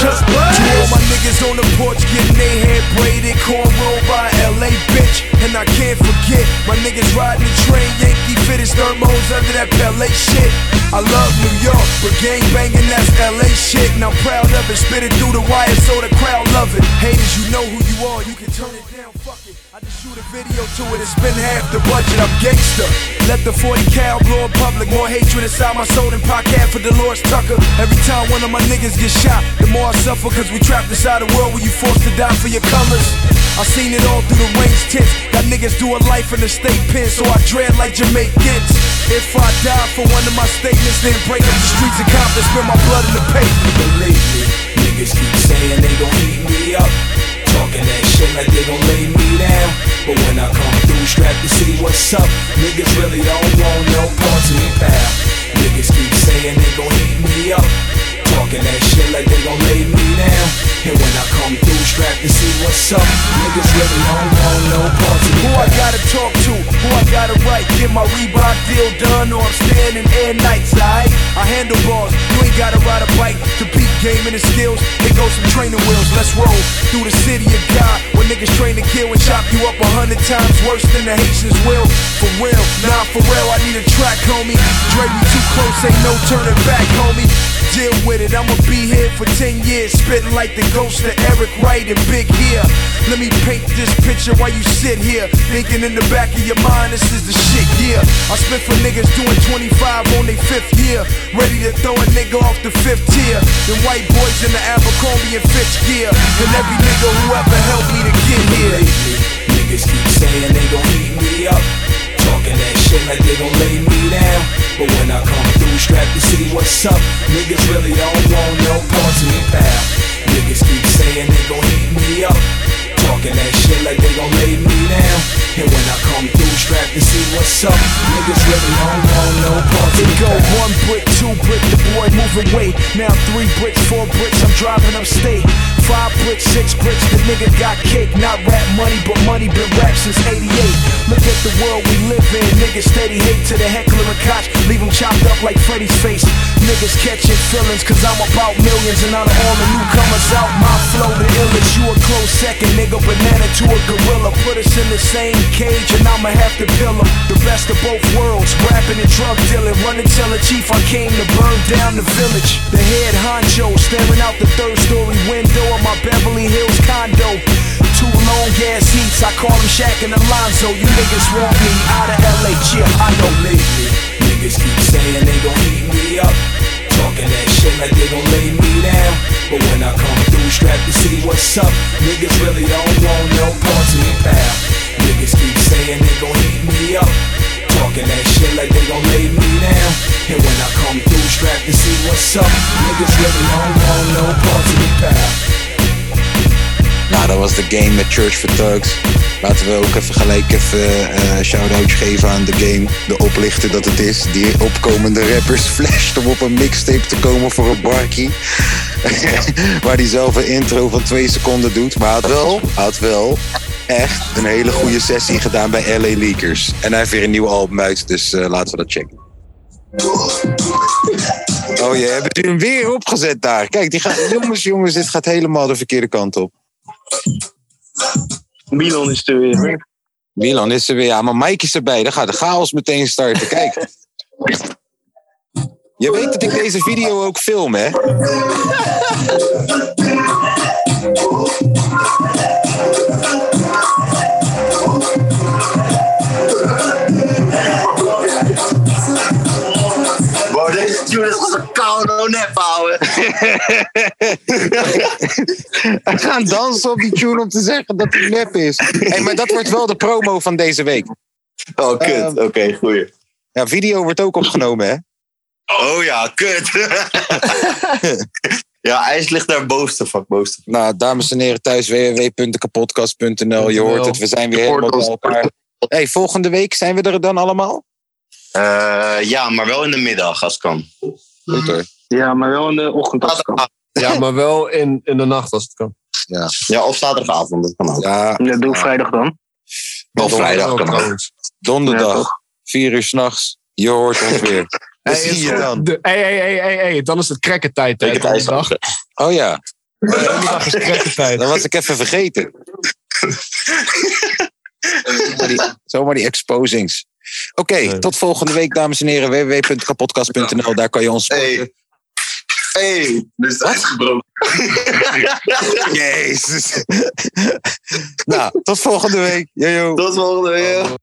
Just blood. To all my niggas on the porch getting their hair braided, cornrow by LA bitch. And I can't forget my niggas riding the train, Yankee fitted thermos under that Pele shit. I love New York, but gang banging that's LA shit. And I'm proud of it, spit it through the wire so the crowd love it. Haters, you know who you are, you can turn it down, fuck it. Shoot a video to it, it's been half the budget, I'm gangster. Let the 40 cal blow in public, more hatred inside my soul than podcast for Dolores Tucker. Every time one of my niggas get shot, the more I suffer, cause we trapped inside a world where you forced to die for your colors. I seen it all through the range tents. Got niggas doing life in the state pen, so I dread like Jamaicans. If I die for one of my statements, then break up the streets of Compton, spend my blood in the pavement. Believe me, niggas keep saying they gon' heat me up. Talking that shit like they gon' lay me down. But when I come through, strap to see what's up. Niggas really don't want no parts of me, pal. Niggas keep saying they gon' heat me up. Talking that shit like they gon' lay me down. And when I come through, strap to see what's up. Niggas really don't want no parts of me, Who I gotta talk to, who I gotta write, get my Reebok deal done, or I'm standing air nights, alright? I handle bars, you ain't gotta ride a bike to peak game and the skills. Here goes some training wheels, let's roll through the city of God. Where niggas train to kill and chop you up a hundred times worse than the Haitians will. For real, nah, for real, I need a track, homie. Dre, we too close, ain't no turning back, homie. Deal with I'ma be here for 10 years, spitting like the ghost of Eric Wright and Big here. Let me paint this picture while you sit here, thinking in the back of your mind, this is the shit, yeah. I spit for niggas doing 25 on their fifth year, ready to throw a nigga off the fifth tier. Them white boys in the Abercrombie and Fitch gear, and every nigga who ever helped me to get here. Niggas keep saying they gon' heat me up. Talking that shit like they gon' lay me down. But when I come through, strap to see what's up. Niggas really don't want no parts of me, pal. Niggas keep saying they gon' heat me up. Talking that shit like they gon' lay me down. And when I come through, strap to see what's up. Niggas really don't want no part It go one brick, two brick, the boy moving away. Now three bricks, four bricks, I'm driving upstate. Five bricks, six bricks, the nigga got cake. Not rap money, but money been rap since 88. Look at the world we live in. Niggas steady hate to the heckler and koch. Leave them chopped up like Freddy's face. Niggas catching feelings, cause I'm about millions. And out of all the newcomers out, my flow the illest. You a close second, nigga. Banana to a gorilla. Put us in the same cage, and I'ma have to pill 'em. The best of both worlds, rapping and drug dealing. Run and the chief I came to burn down the village. The head honcho staring out the third story window of my Beverly Hills condo. Two long ass heats, I call them Shaq and Alonzo. You niggas want me out of LA, yeah, I know me. Niggas keep saying they gon' heat me up. Talking that shit like they gon' lay me down. But when I come strapped to see what's up, niggas really don't want no parts of me, pal. Niggas keep saying they gon' heat me up. Talking that shit like they gon' lay me down. And when I come through, strapped to see what's up, niggas really don't want no parts of me, pal. Nou, dat was de game met Church for Thugs. Laten we ook even gelijk even eh shout-out geven aan de game. De oplichter dat het is. Die opkomende rappers (laughs) flasht om op een mixtape te komen voor een barkie. (laughs) Waar hij zelf een intro van twee seconden doet. Maar hij had wel, had wel echt een hele goede sessie gedaan bij LA Leakers. En hij heeft weer een nieuw album uit, dus eh, laten we dat checken. Oh, je hebt hem weer opgezet daar. Kijk, die gaat, jongens, jongens, dit gaat helemaal de verkeerde kant op. Milan is er weer. Milan is er weer, ja, maar Mike is erbij. Dan gaat de chaos meteen starten. Kijk. Je weet dat ik deze video ook film, hè? Deze tune is als een koude nep houden. We gaan dansen op die tune om te zeggen dat hij nep is. Hey, maar dat wordt wel de promo van deze week. Oh, kut. Ehm, Oké, goeie. Ja, video wordt ook opgenomen, hè? Oh ja, kut. (laughs) ja, ijs ligt daar bovenste van. Bovenste. Nou, dames en heren thuis, www.kapodcast.nl. Je hoort het, we zijn weer helemaal bij elkaar. Hey, volgende week zijn we er dan allemaal? Eh, ja, maar wel in de middag als het kan. Goed hoor. Ja, maar wel in de ochtend als het kan. Ja, maar wel in, in de nacht als het kan. Ja, ja of zaterdagavond, dat kan ook. Ja, Ja, doe vrijdag dan. Of vrijdag kan ook. donderdag, vier uur s'nachts. Je hoort ons weer. Hey, zie je dan. de- hey, hey, hey, hey, hey, dan is het crackertijd. Oh ja, Donderdag is crackertijd. dat was ik even vergeten. Zomaar die, zomaar die exposings. Oké, tot volgende week, dames en heren. www.kapodcast.nl. Daar kan je ons Hey. Hey, dus het ijs gebroken. (laughs) Jezus. nou, tot volgende week. Yo, yo. Tot volgende week.